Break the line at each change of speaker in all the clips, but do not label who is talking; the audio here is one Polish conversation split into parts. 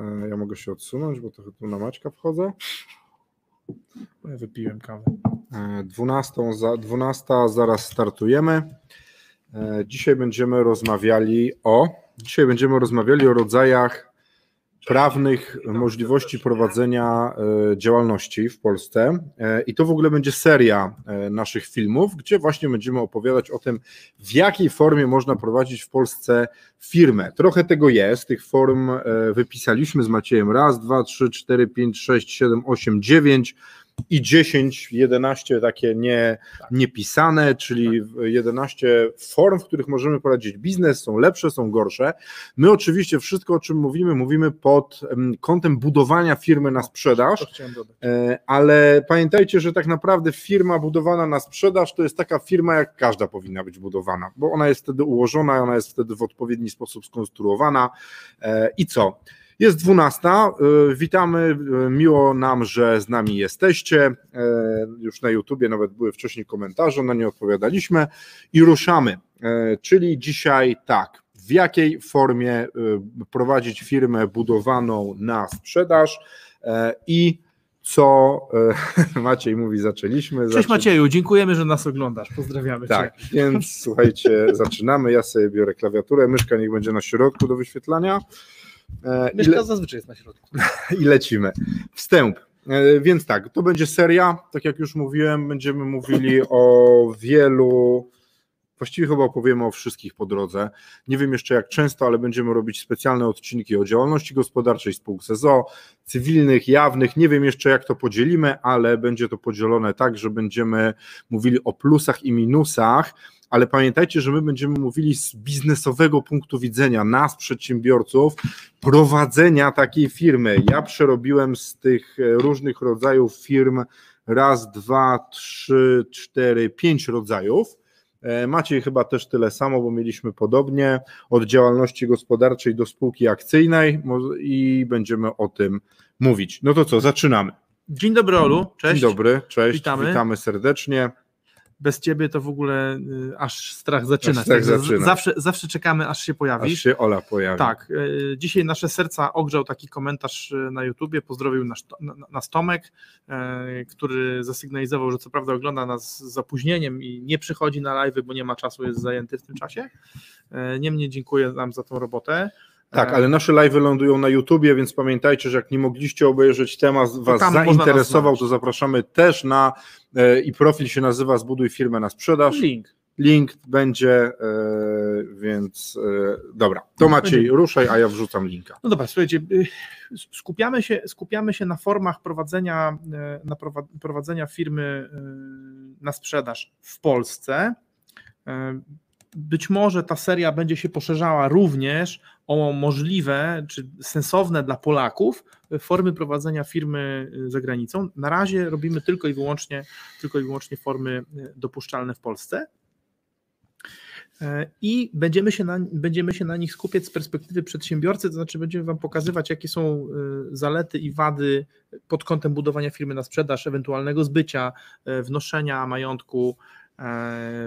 E, Ja mogę się odsunąć, bo trochę tu na Maćka wchodzę.
Ja wypiłem kawę.
E, 12, za, 12 zaraz startujemy. E, Dzisiaj będziemy rozmawiali o dzisiaj będziemy rozmawiali o rodzajach prawnych możliwości prowadzenia e, działalności w Polsce. E, I to w ogóle będzie seria e, naszych filmów, gdzie właśnie będziemy opowiadać o tym, w jakiej formie można prowadzić w Polsce firmę. Trochę tego jest, tych form wypisaliśmy z Maciejem raz, dwa, trzy, cztery, pięć, sześć, siedem, osiem, dziewięć i 10, 11 takie nie, niepisane, czyli 11 form, w których możemy prowadzić biznes, są lepsze, są gorsze. My oczywiście wszystko, o czym mówimy, mówimy pod em, kątem budowania firmy na sprzedaż,
chciałem dodać.
E, ale pamiętajcie, że tak naprawdę firma budowana na sprzedaż to jest taka firma, jak każda powinna być budowana, bo ona jest wtedy ułożona, ona jest wtedy w odpowiedni sposób skonstruowana. E, I co? Jest 12. e, Witamy. e, Miło nam, że z nami jesteście. E, Już na YouTubie nawet były wcześniej komentarze, na nie odpowiadaliśmy i ruszamy. Czyli dzisiaj tak. W jakiej formie prowadzić firmę budowaną na sprzedaż i co Maciej mówi, zaczęliśmy.
Cześć Macieju, dziękujemy, że nas oglądasz. Pozdrawiamy
Tak,
Cię.
więc słuchajcie, zaczynamy. Ja sobie biorę klawiaturę, myszka niech będzie na środku do wyświetlania. E,
Mieszka
le-
zazwyczaj jest na środku.
i lecimy. Wstęp. E, Więc tak, to będzie seria. Tak jak już mówiłem, będziemy mówili o wielu. Właściwie chyba opowiemy o wszystkich po drodze. Nie wiem jeszcze jak często, ale będziemy robić specjalne odcinki o działalności gospodarczej spółek ZO, cywilnych, jawnych. Nie wiem jeszcze jak to podzielimy, ale będzie to podzielone tak, że będziemy mówili o plusach i minusach, ale pamiętajcie, że my będziemy mówili z biznesowego punktu widzenia nas, przedsiębiorców, prowadzenia takiej firmy. Ja przerobiłem z tych różnych rodzajów firm raz, dwa, trzy, cztery, pięć rodzajów. E, Maciej chyba też tyle samo, bo mieliśmy podobnie od działalności gospodarczej do spółki akcyjnej i będziemy o tym mówić. No to co, zaczynamy.
Dzień dobry Olu, cześć.
Dzień dobry, cześć,
Witamy.
witamy serdecznie.
Bez Ciebie to w ogóle y, aż strach zaczyna.
Aż strach
z-
zaczyna.
Zawsze, zawsze czekamy, aż się
Aż
pojawisz.
się Ola pojawi.
Tak, y, dzisiaj nasze serca ogrzał taki komentarz y, na YouTubie, pozdrowił nas, na- nas Tomek, y, który zasygnalizował, że co prawda ogląda nas z zapóźnieniem i nie przychodzi na live, bo nie ma czasu, jest zajęty w tym czasie. Niemniej dziękuję nam za tą robotę.
Tak,
E,
ale nasze live lądują na YouTubie, więc pamiętajcie, że jak nie mogliście obejrzeć temat, was
tam
zainteresował, to zapraszamy też na e, i profil się nazywa Zbuduj firmę na sprzedaż.
Link.
Link będzie, e, więc e, dobra. To Maciej,
Będzie.
ruszaj, a ja wrzucam linka.
No dobra, słuchajcie, y, skupiamy się, skupiamy się na formach prowadzenia, y, na prowa- prowadzenia firmy y, na sprzedaż w Polsce. Być może ta seria będzie się poszerzała również o możliwe czy sensowne dla Polaków formy prowadzenia firmy y, za granicą. Na razie robimy tylko i wyłącznie, tylko i wyłącznie formy y, dopuszczalne w Polsce. E, I będziemy się, na, będziemy się na nich skupiać z perspektywy przedsiębiorcy, to znaczy będziemy Wam pokazywać, jakie są y, zalety i wady pod kątem budowania firmy na sprzedaż, ewentualnego zbycia, wnoszenia majątku,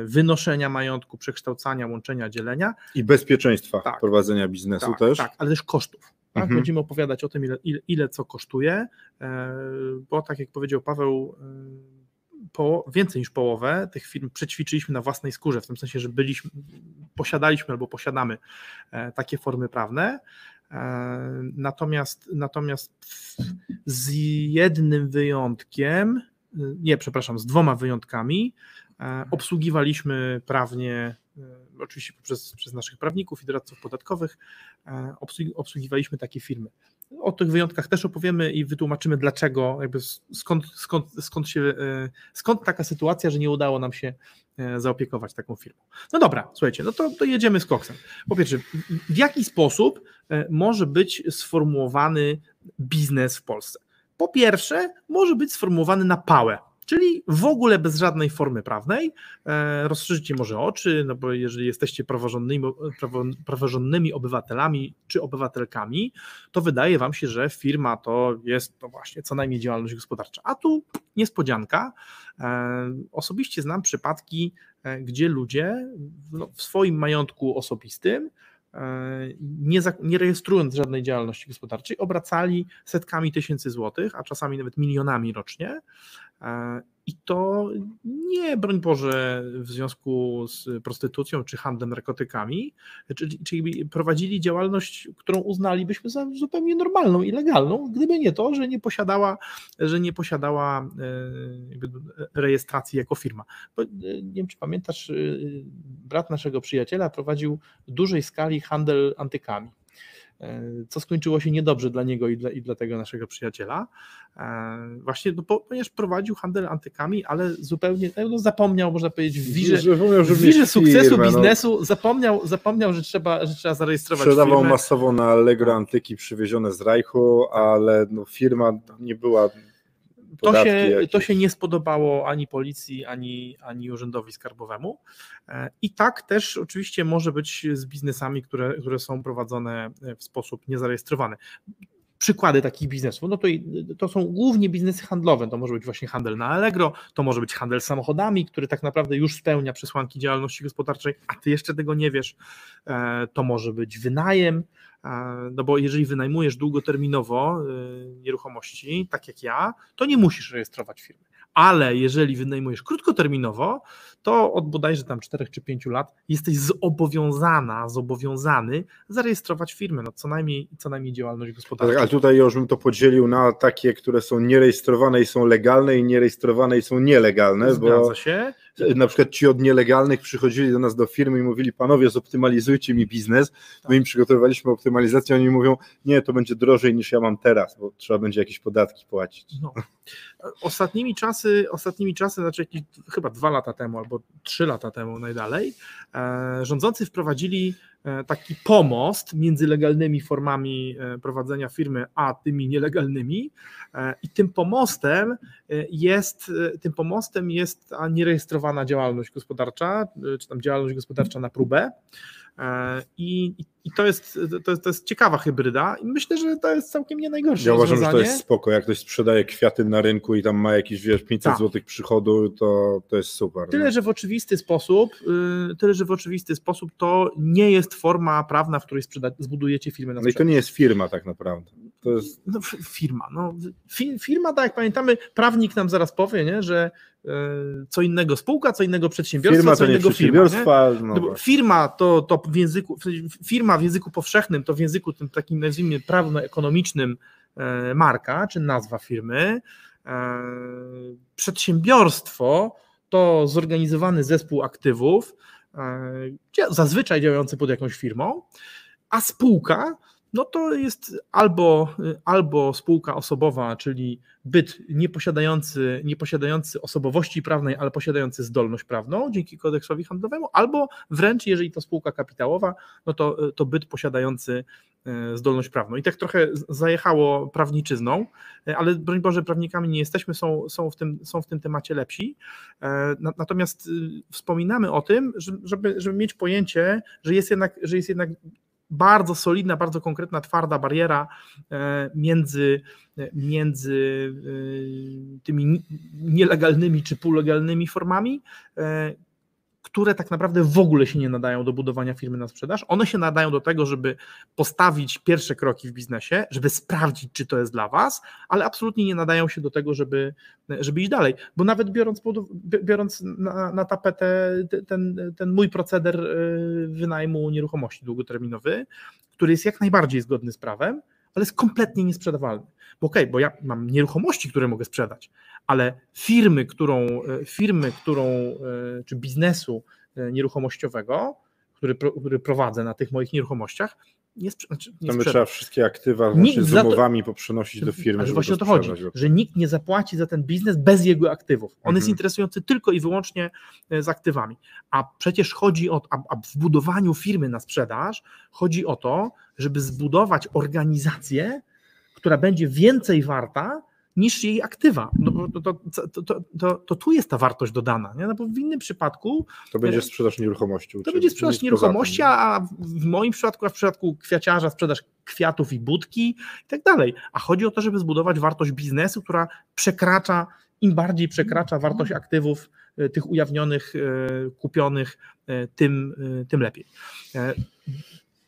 wynoszenia majątku, przekształcania, łączenia, dzielenia.
I bezpieczeństwa
Tak.
prowadzenia biznesu
Tak,
też.
tak, ale też kosztów. Tak?
Mhm.
Będziemy opowiadać o tym, ile, ile, ile co kosztuje, e, bo tak jak powiedział Paweł, e, po, więcej niż połowę tych firm przećwiczyliśmy na własnej skórze, w tym sensie, że byliśmy, posiadaliśmy albo posiadamy e, takie formy prawne. E, Natomiast, natomiast z jednym wyjątkiem, e, nie, przepraszam, z dwoma wyjątkami, e, obsługiwaliśmy prawnie, e, oczywiście przez, przez naszych prawników i doradców podatkowych, e, obsługi- obsługiwaliśmy takie firmy. O tych wyjątkach też opowiemy i wytłumaczymy, dlaczego, jakby skąd, skąd, skąd, się, e, skąd taka sytuacja, że nie udało nam się zaopiekować taką firmą. No dobra, słuchajcie, no to, to jedziemy z koksem. Po pierwsze, w jaki sposób może być sformułowany biznes w Polsce? Po pierwsze, może być sformułowany na pałę. Czyli w ogóle bez żadnej formy prawnej. E, rozszerzycie może oczy, no bo jeżeli jesteście praworządnymi, praworządnymi obywatelami czy obywatelkami, to wydaje wam się, że firma to jest to właśnie co najmniej działalność gospodarcza. A tu niespodzianka. E, osobiście znam przypadki, e, gdzie ludzie w swoim majątku osobistym nie, nie, rejestrując żadnej działalności gospodarczej, obracali setkami tysięcy złotych, a czasami nawet milionami rocznie, i to nie, broń Boże, w związku z prostytucją czy handlem narkotykami, czyli, prowadzili działalność, którą uznalibyśmy za zupełnie normalną i legalną, gdyby nie to, że nie posiadała, że nie posiadała e, rejestracji jako firma. Bo, e, nie wiem, czy pamiętasz, e, brat naszego przyjaciela prowadził w dużej skali handel antykami co skończyło się niedobrze dla niego i dla, i dla tego naszego przyjaciela. E, właśnie, no, ponieważ prowadził handel antykami, ale zupełnie no, zapomniał, można powiedzieć, w wirze, w wirze sukcesu firmę, no. biznesu, no. zapomniał, zapomniał, że trzeba, że trzeba zarejestrować
Sprzedawał
firmę.
masowo na Allegro antyki przywiezione z Reichu, ale no, firma nie była
to się, to się nie spodobało ani policji, ani, ani urzędowi skarbowemu. E, I tak też oczywiście może być z biznesami, które, które są prowadzone w sposób niezarejestrowany przykłady takich biznesów. No to, to są głównie biznesy handlowe. To może być właśnie handel na Allegro, to może być handel samochodami, który tak naprawdę już spełnia przesłanki działalności gospodarczej, a ty jeszcze tego nie wiesz. E, to może być wynajem, no bo jeżeli wynajmujesz długoterminowo y, nieruchomości, tak jak ja, to nie musisz rejestrować firmy. Ale jeżeli wynajmujesz krótkoterminowo, to od bodajże tam 4 czy 5 lat jesteś zobowiązana, zobowiązany zarejestrować firmę, no co najmniej, co najmniej działalność gospodarczą.
Tak, ale tutaj już bym to podzielił na takie, które są nierejestrowane i są legalne i nierejestrowane i są nielegalne.
Zgadza bo... się
na przykład ci od nielegalnych przychodzili do nas do firmy i mówili, panowie, zoptymalizujcie mi biznes. Tak. My im przygotowywaliśmy optymalizację, oni mówią, nie, to będzie drożej niż ja mam teraz, bo trzeba będzie jakieś podatki płacić. No.
Ostatnimi czasy, ostatnimi czasy, znaczy chyba dwa lata temu albo trzy lata temu najdalej, e, rządzący wprowadzili e, taki pomost między legalnymi formami e, prowadzenia firmy, a tymi nielegalnymi. I tym pomostem jest, tym pomostem jest nierejestrowana działalność gospodarcza, czy tam działalność gospodarcza na próbę. I, i to, jest, to, jest, to jest ciekawa hybryda i myślę, że to jest całkiem nie najgorsze
Ja uważam, że to jest spoko. Jak ktoś sprzedaje kwiaty na rynku i tam ma jakieś, wiesz, 500 tak. zł przychodu, to, to jest super.
Tyle, że w oczywisty sposób, yy, tyle, że w oczywisty sposób to nie jest forma prawna, w której sprzeda- zbudujecie firmę na
sprzedaż. No i to nie jest firma tak naprawdę. To jest...
No, firma, no. Firma, tak jak pamiętamy, prawnik nam zaraz powie, nie, że yy, co innego spółka, co innego przedsiębiorstwo,
firma
co
innego
firma.
No
no firma to, to w języku, firma w języku powszechnym, to w języku tym takim nazwijmy prawno-ekonomicznym e, marka, czy nazwa firmy. E, przedsiębiorstwo to zorganizowany zespół aktywów, e, zazwyczaj działający pod jakąś firmą, a spółka no to jest albo, albo spółka osobowa, czyli byt nieposiadający, nieposiadający osobowości prawnej, ale posiadający zdolność prawną dzięki kodeksowi handlowemu, albo wręcz, jeżeli to spółka kapitałowa, no to, to byt posiadający e, zdolność prawną. I tak trochę zajechało prawniczyzną, e, ale broń Boże, prawnikami nie jesteśmy, są, są, w, tym, są w tym temacie lepsi. E, natomiast wspominamy o tym, żeby, żeby mieć pojęcie, że jest jednak, że jest jednak bardzo solidna, bardzo konkretna, twarda bariera e, między, między e, tymi nielegalnymi czy półlegalnymi formami, e, które tak naprawdę w ogóle się nie nadają do budowania firmy na sprzedaż. One się nadają do tego, żeby postawić pierwsze kroki w biznesie, żeby sprawdzić, czy to jest dla Was, ale absolutnie nie nadają się do tego, żeby, żeby iść dalej. Bo nawet biorąc, biorąc na, na tapetę ten, ten mój proceder y, wynajmu nieruchomości długoterminowy, który jest jak najbardziej zgodny z prawem, ale jest kompletnie niesprzedawalny. Bo okej, okay, bo ja mam nieruchomości, które mogę sprzedać, ale firmy, którą, e, firmy, którą e, czy biznesu e, nieruchomościowego, który, który prowadzę na tych moich nieruchomościach, nie, sprze- znaczy, nie sprzeda.
trzeba wszystkie aktywa
Nikt
z
za to-
umowami poprzenosić do firmy,
Ale
żeby
właśnie o to chodzi, że nikt nie zapłaci za ten biznes bez jego aktywów. On jest
Mhm.
interesujący tylko i wyłącznie e, z aktywami. A przecież chodzi o, a, a w budowaniu firmy na sprzedaż chodzi o to, żeby zbudować organizację, która będzie więcej warta niż jej aktywa. No to, to, to, to, tu jest ta wartość dodana. Nie? No bo w innym przypadku
To będzie sprzedaż nieruchomości.
to będzie sprzedaż nieruchomości, a w moim przypadku, a w przypadku kwiaciarza sprzedaż kwiatów i budki i tak dalej. A chodzi o to, żeby zbudować wartość biznesu, która przekracza, im bardziej przekracza wartość aktywów e, tych ujawnionych, e, kupionych, e, tym, tym lepiej.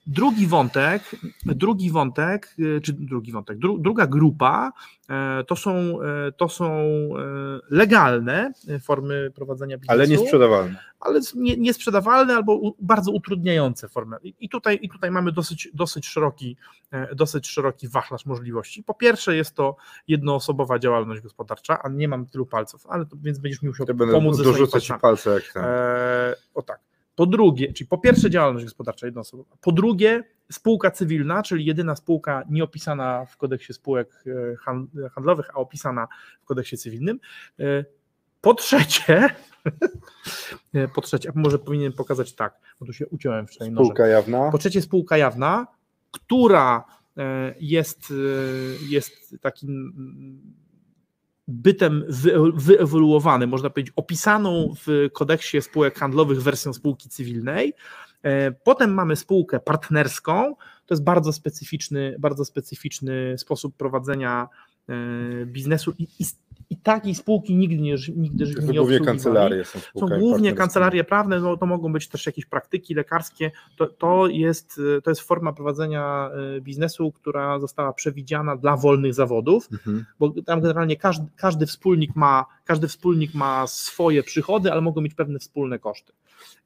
Drugi wątek, drugi wątek, e, czy drugi wątek, dru, druga grupa e, to są, e, to są legalne formy prowadzenia biznesu
Ale niesprzedawalne.
ale nie, niesprzedawalne albo u, bardzo utrudniające formę. I, tutaj, I tutaj mamy dosyć, dosyć, szeroki, e, dosyć szeroki wachlarz możliwości. Po pierwsze jest to jednoosobowa działalność gospodarcza, a nie mam tylu palców, ale to, więc będziesz mi musiał
będę
pomóc swoimi
dorzucać palce jak ten.
E, o tak. Po drugie, czyli po pierwsze działalność gospodarcza jednoosobowa. Po drugie spółka cywilna, czyli jedyna spółka nieopisana w kodeksie spółek e, han- handlowych, a opisana w kodeksie cywilnym. E, Po trzecie, e, po trzecie, a może powinien pokazać tak, bo tu się uciąłem wczoraj nożem.
Spółka jawna.
Po trzecie spółka jawna, która jest, jest takim bytem wy- wyewoluowanym, można powiedzieć, opisaną w kodeksie spółek handlowych wersją spółki cywilnej. E, Potem mamy spółkę partnerską. To jest bardzo specyficzny, bardzo specyficzny sposób prowadzenia e, biznesu i, i, i takiej spółki nigdy nie, nigdy
To
nie
głównie kancelarie są
są głównie kancelarie prawne, no to mogą być też jakieś praktyki lekarskie. To, to, jest, to jest forma prowadzenia y, biznesu, która została przewidziana dla wolnych zawodów,
Mhm.
bo tam generalnie każdy, każdy, wspólnik ma, każdy wspólnik ma swoje przychody, ale mogą mieć pewne wspólne koszty.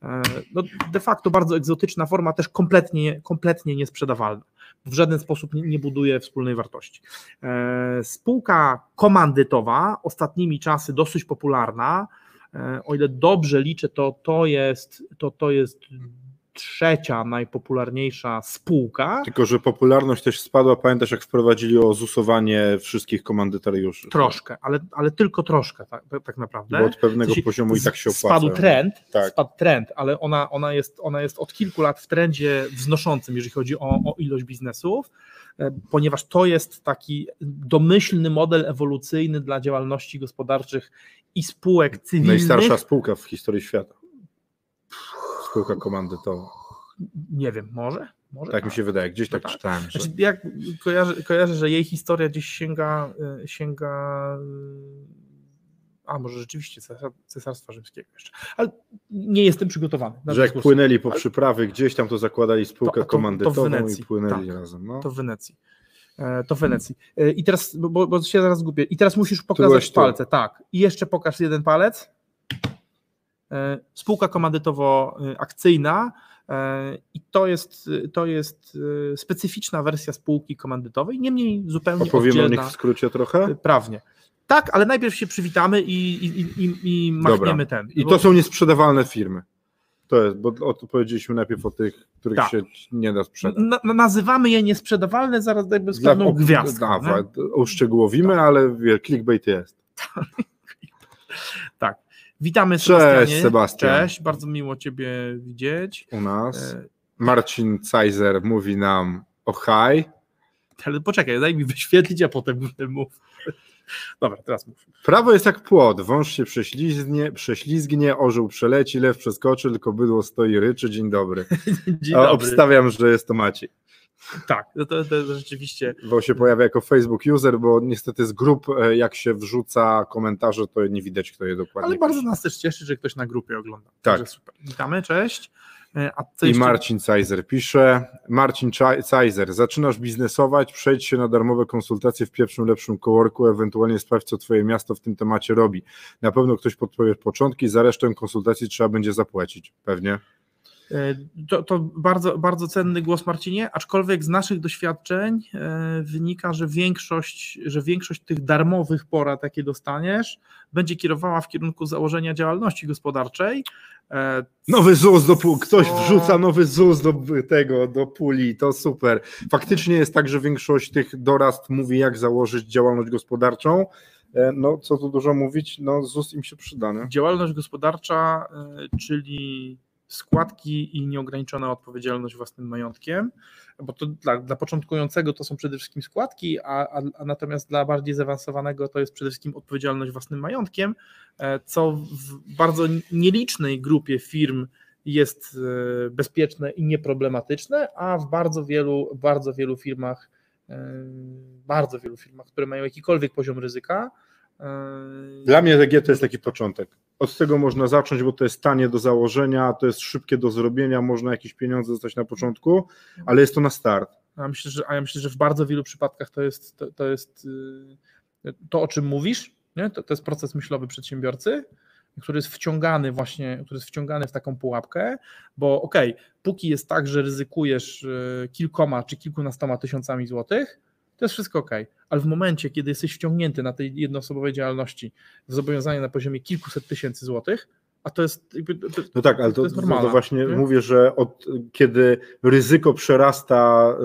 E, No, de facto bardzo egzotyczna forma, też kompletnie, kompletnie niesprzedawalna. W żaden sposób nie, buduje wspólnej wartości. E, Spółka komandytowa, ostatnimi czasy dosyć popularna, e, o ile dobrze liczę, to to jest, to, to jest trzecia najpopularniejsza spółka.
Tylko, że popularność też spadła. Pamiętasz, jak wprowadzili ozusowanie wszystkich komandytariuszy?
Troszkę, ale, ale tylko troszkę, tak, tak naprawdę.
Bo od pewnego
W sensie
poziomu i tak się opłaca.
Spadł trend,
Tak.
spadł trend, ale ona, ona, jest, ona jest od kilku lat w trendzie wznoszącym, jeżeli chodzi o, o ilość biznesów, e, ponieważ to jest taki domyślny model ewolucyjny dla działalności gospodarczych i spółek cywilnych.
Najstarsza spółka w historii świata. Spółka komandytowa.
Nie wiem, może? może
Tak mi się wydaje. Gdzieś tak
No tak.
czytałem. Że...
Znaczy, jak kojarzę, kojarzę, że jej historia gdzieś sięga, e, sięga e, a może rzeczywiście cesar- Cesarstwa Rzymskiego jeszcze, ale nie jestem przygotowany.
Że jak
dyskusję.
płynęli po przyprawy gdzieś tam, to zakładali spółkę
To- to- to
komandytową
Wenecji,
i płynęli
tak.
razem. No.
To w Wenecji. E, To w Wenecji. E, I teraz, bo, bo się zaraz gubię. I teraz musisz pokazać palce. Tak. I jeszcze pokaż jeden palec. E, Spółka komandytowo-akcyjna. e, I to jest, to jest e, specyficzna wersja spółki komandytowej, niemniej zupełnie
Opowiemy o
oddzielna
nich w skrócie trochę.
prawnie. Tak, ale najpierw się przywitamy i, i, i, i- machniemy ten.
I
Bo-
to są niesprzedawalne firmy. To jest, bo o, to powiedzieliśmy najpierw o tych, których
Tak.
się nie da sprzedać.
na, na- nazywamy je niesprzedawalne, zaraz dajmy z pewną
o-
gwiazdką.
Uszczegółowimy, ale wie, clickbait jest.
Tak. Witamy
Cześć. Sebastian.
Cześć, bardzo miło Ciebie widzieć.
U nas.
E,
Marcin Cajzer mówi nam o hi.
Ale poczekaj, daj mi wyświetlić, a potem mów. Dobra, teraz mów.
Prawo jest jak płot, wąż się prześlizgnie, prześlizgnie, orzeł przeleci, lew przeskoczy, tylko bydło stoi ryczy. Dzień dobry.
Dzień dobry.
obstawiam, że jest to Maciej.
Tak, no to, to rzeczywiście.
Bo się pojawia jako Facebook user, bo niestety z grup, e, jak się wrzuca komentarze, to nie widać, kto je dokładnie
Ale bardzo nas też cieszy, że ktoś na grupie ogląda.
Tak.
Także super. Witamy, cześć. E, A co
I
jeszcze?
Marcin Cajzer pisze, Marcin Cajzer, zaczynasz biznesować, przejdź się na darmowe konsultacje w pierwszym lepszym coworku, ewentualnie sprawdź, co twoje miasto w tym temacie robi. Na pewno ktoś podpowie początki, za resztę konsultacji trzeba będzie zapłacić, pewnie.
E, to, to, bardzo, bardzo cenny głos, Marcinie, aczkolwiek z naszych doświadczeń e, wynika, że większość, że większość tych darmowych porad, jakie dostaniesz, będzie kierowała w kierunku założenia działalności gospodarczej.
E, nowy ZUS do ktoś wrzuca nowy ZUS do tego, do puli, to super. Faktycznie jest tak, że większość tych dorad mówi, jak założyć działalność gospodarczą. No, co tu dużo mówić, no ZUS im się przyda. Nie?
Działalność gospodarcza, czyli składki i nieograniczona odpowiedzialność własnym majątkiem, bo to dla, dla początkującego to są przede wszystkim składki, a, a, a, natomiast dla bardziej zaawansowanego to jest przede wszystkim odpowiedzialność własnym majątkiem, e, co w bardzo nielicznej grupie firm jest e, bezpieczne i nieproblematyczne, a w bardzo wielu, bardzo wielu firmach, e, bardzo wielu firmach, które mają jakikolwiek poziom ryzyka,
dla mnie DG to jest taki początek. Od tego można zacząć, bo to jest tanie do założenia, to jest szybkie do zrobienia, można jakieś pieniądze dostać na początku, ale jest to na start.
A, myślę, że, a ja myślę, że w bardzo wielu przypadkach to jest to, to, jest, y, to o czym mówisz, nie? To, to jest proces myślowy przedsiębiorcy, który jest wciągany właśnie, który jest wciągany w taką pułapkę, bo okej, okay, póki jest tak, że ryzykujesz y, kilkoma czy kilkunastoma tysiącami złotych, to jest wszystko ok. Ale w momencie, kiedy jesteś wciągnięty na tej jednoosobowej działalności w zobowiązanie na poziomie kilkuset tysięcy złotych, a to jest.
To, no tak, ale to, to, to, to właśnie nie? mówię, że od kiedy ryzyko przerasta e,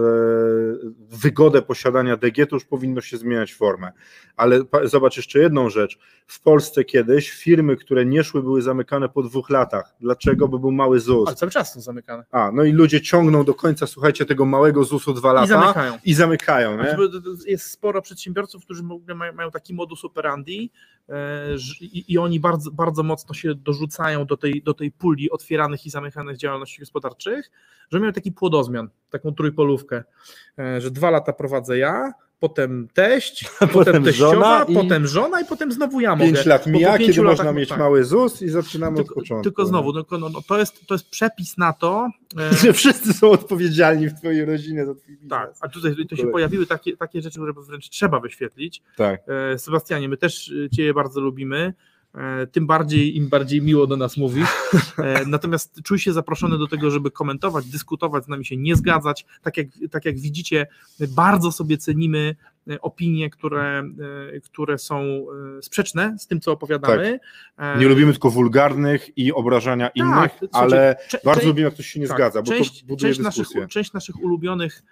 wygodę posiadania DG, to już powinno się zmieniać formę. Ale zobacz jeszcze jedną rzecz. W Polsce kiedyś firmy, które nie szły, były zamykane po dwóch latach. Dlaczego? Bo był mały ZUS.
Ale cały czas są zamykane.
A, no i ludzie ciągną do końca, słuchajcie, tego małego ZUS-u dwa lata
i zamykają.
I zamykają nie?
Jest sporo przedsiębiorców, którzy mają taki modus operandi i, i oni bardzo, bardzo mocno się dorzucają do tej, do tej puli otwieranych i zamykanych działalności gospodarczych, że mają taki płodozmian, taką trójpolówkę, e, że dwa lata prowadzę ja, potem teść, potem, potem teściowa, żona i... potem żona i potem znowu ja mogę.
Pięć lat mija, kiedy latach, można mieć tak. mały ZUS i zaczynamy
tylko,
od początku.
Tylko znowu, no, no, no, to, jest, to jest przepis na to,
e... że wszyscy są odpowiedzialni w twojej rodzinie za twój biznes.
Tak, a tutaj to się pojawiły takie, takie rzeczy, które wręcz trzeba wyświetlić.
Tak.
E, Sebastianie, my też Cię bardzo lubimy. E, tym bardziej im bardziej miło do nas mówisz. E, natomiast czuj się zaproszony do tego, żeby komentować, dyskutować, z nami się nie zgadzać. Tak jak, tak jak widzicie, bardzo sobie cenimy e, opinie, które, które są sprzeczne z tym, co opowiadamy.
Tak. Nie lubimy tylko wulgarnych i obrażania tak, innych, ale bardzo lubimy, jak ktoś się nie tak, zgadza, bo część, to buduje
część dyskusję. Naszych, część naszych ulubionych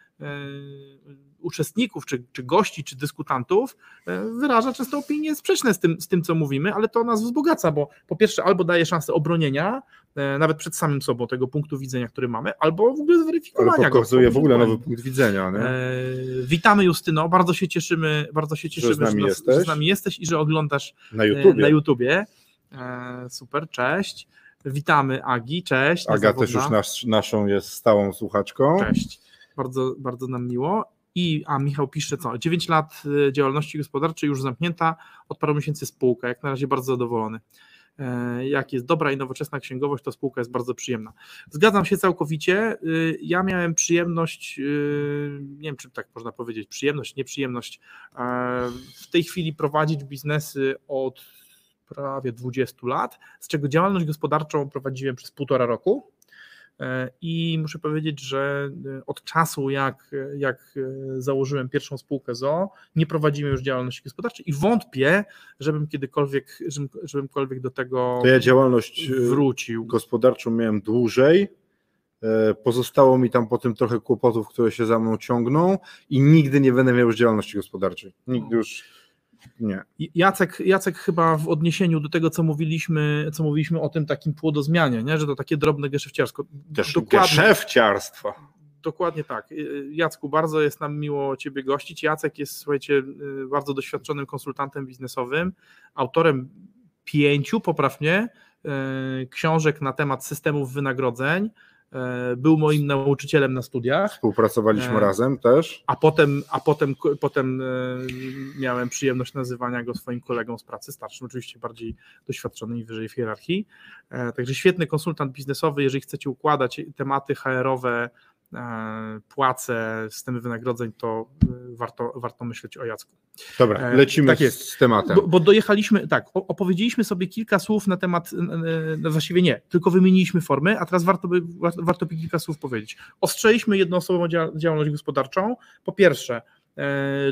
uczestników, czy, czy gości, czy dyskutantów e, wyraża często opinie sprzeczne z tym, z tym, co mówimy, ale to nas wzbogaca, bo po pierwsze albo daje szansę obronienia, e, nawet przed samym sobą tego punktu widzenia, który mamy, albo w ogóle zweryfikowania ale
pokazuje go. w ogóle nowy punkt widzenia. Nie?
E, witamy Justyno, bardzo się cieszymy, bardzo się cieszymy, że z nami, że, nas, że z nami jesteś i że oglądasz
na YouTubie.
Na YouTubie. super, cześć. Witamy Agi, cześć.
Aga też już nas, naszą jest stałą słuchaczką.
Cześć, bardzo, bardzo nam miło. I, a Michał pisze co, 9 lat y, działalności gospodarczej już zamknięta, od paru miesięcy spółka, jak na razie bardzo zadowolony. E, jak jest dobra i nowoczesna księgowość, to spółka jest bardzo przyjemna. Zgadzam się całkowicie. Y, ja miałem przyjemność, y, nie wiem czy tak można powiedzieć, przyjemność, nieprzyjemność, e, w tej chwili prowadzić biznesy od prawie 20 lat, z czego działalność gospodarczą prowadziłem przez półtora roku. E, I muszę powiedzieć, że e, od czasu, jak, jak e, założyłem pierwszą spółkę ZO, nie prowadzimy już działalności gospodarczej i wątpię, żebym kiedykolwiek, żebym, żebymkolwiek do tego
to ja działalność wrócił. Gospodarczą miałem dłużej. Pozostało mi tam potem trochę kłopotów, które się za mną ciągną i nigdy nie będę miał już działalności gospodarczej. Nigdy już nie.
Jacek, Jacek chyba w odniesieniu do tego, co mówiliśmy, co mówiliśmy o tym takim płodozmianie, nie? że to takie drobne geszefciarstwo.
Też.
Dokładnie tak. Jacku, bardzo jest nam miło Ciebie gościć. Jacek jest, słuchajcie, bardzo doświadczonym konsultantem biznesowym, autorem pięciu, poprawnie, książek na temat systemów wynagrodzeń, był moim nauczycielem na studiach.
Współpracowaliśmy e, razem też.
A potem, a potem, potem e, miałem przyjemność nazywania go swoim kolegą z pracy starszym, oczywiście bardziej doświadczonym i wyżej w hierarchii. Także świetny konsultant biznesowy, jeżeli chcecie układać tematy HR-owe płace, systemy wynagrodzeń, to warto, warto myśleć o Jacku.
Dobra, lecimy tak jest. z tematem.
Bo, bo, dojechaliśmy, tak, opowiedzieliśmy sobie kilka słów na temat, no właściwie nie, tylko wymieniliśmy formy, a teraz warto by, warto by kilka słów powiedzieć. Ostrzeliśmy jednoosobową działalność gospodarczą. Po pierwsze,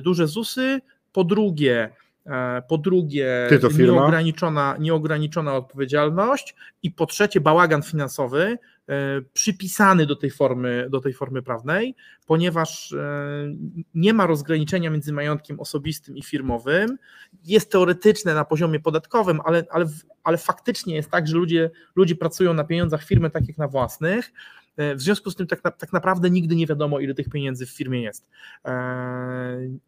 duże ZUSy, po drugie, E, po drugie nieograniczona, nieograniczona odpowiedzialność i po trzecie bałagan finansowy e, przypisany do tej formy, do tej formy prawnej, ponieważ e, nie ma rozgraniczenia między majątkiem osobistym i firmowym. Jest teoretyczne na poziomie podatkowym, ale, ale, ale faktycznie jest tak, że ludzie, ludzie pracują na pieniądzach firmy tak jak na własnych. W związku z tym tak, tak naprawdę nigdy nie wiadomo, ile tych pieniędzy w firmie jest.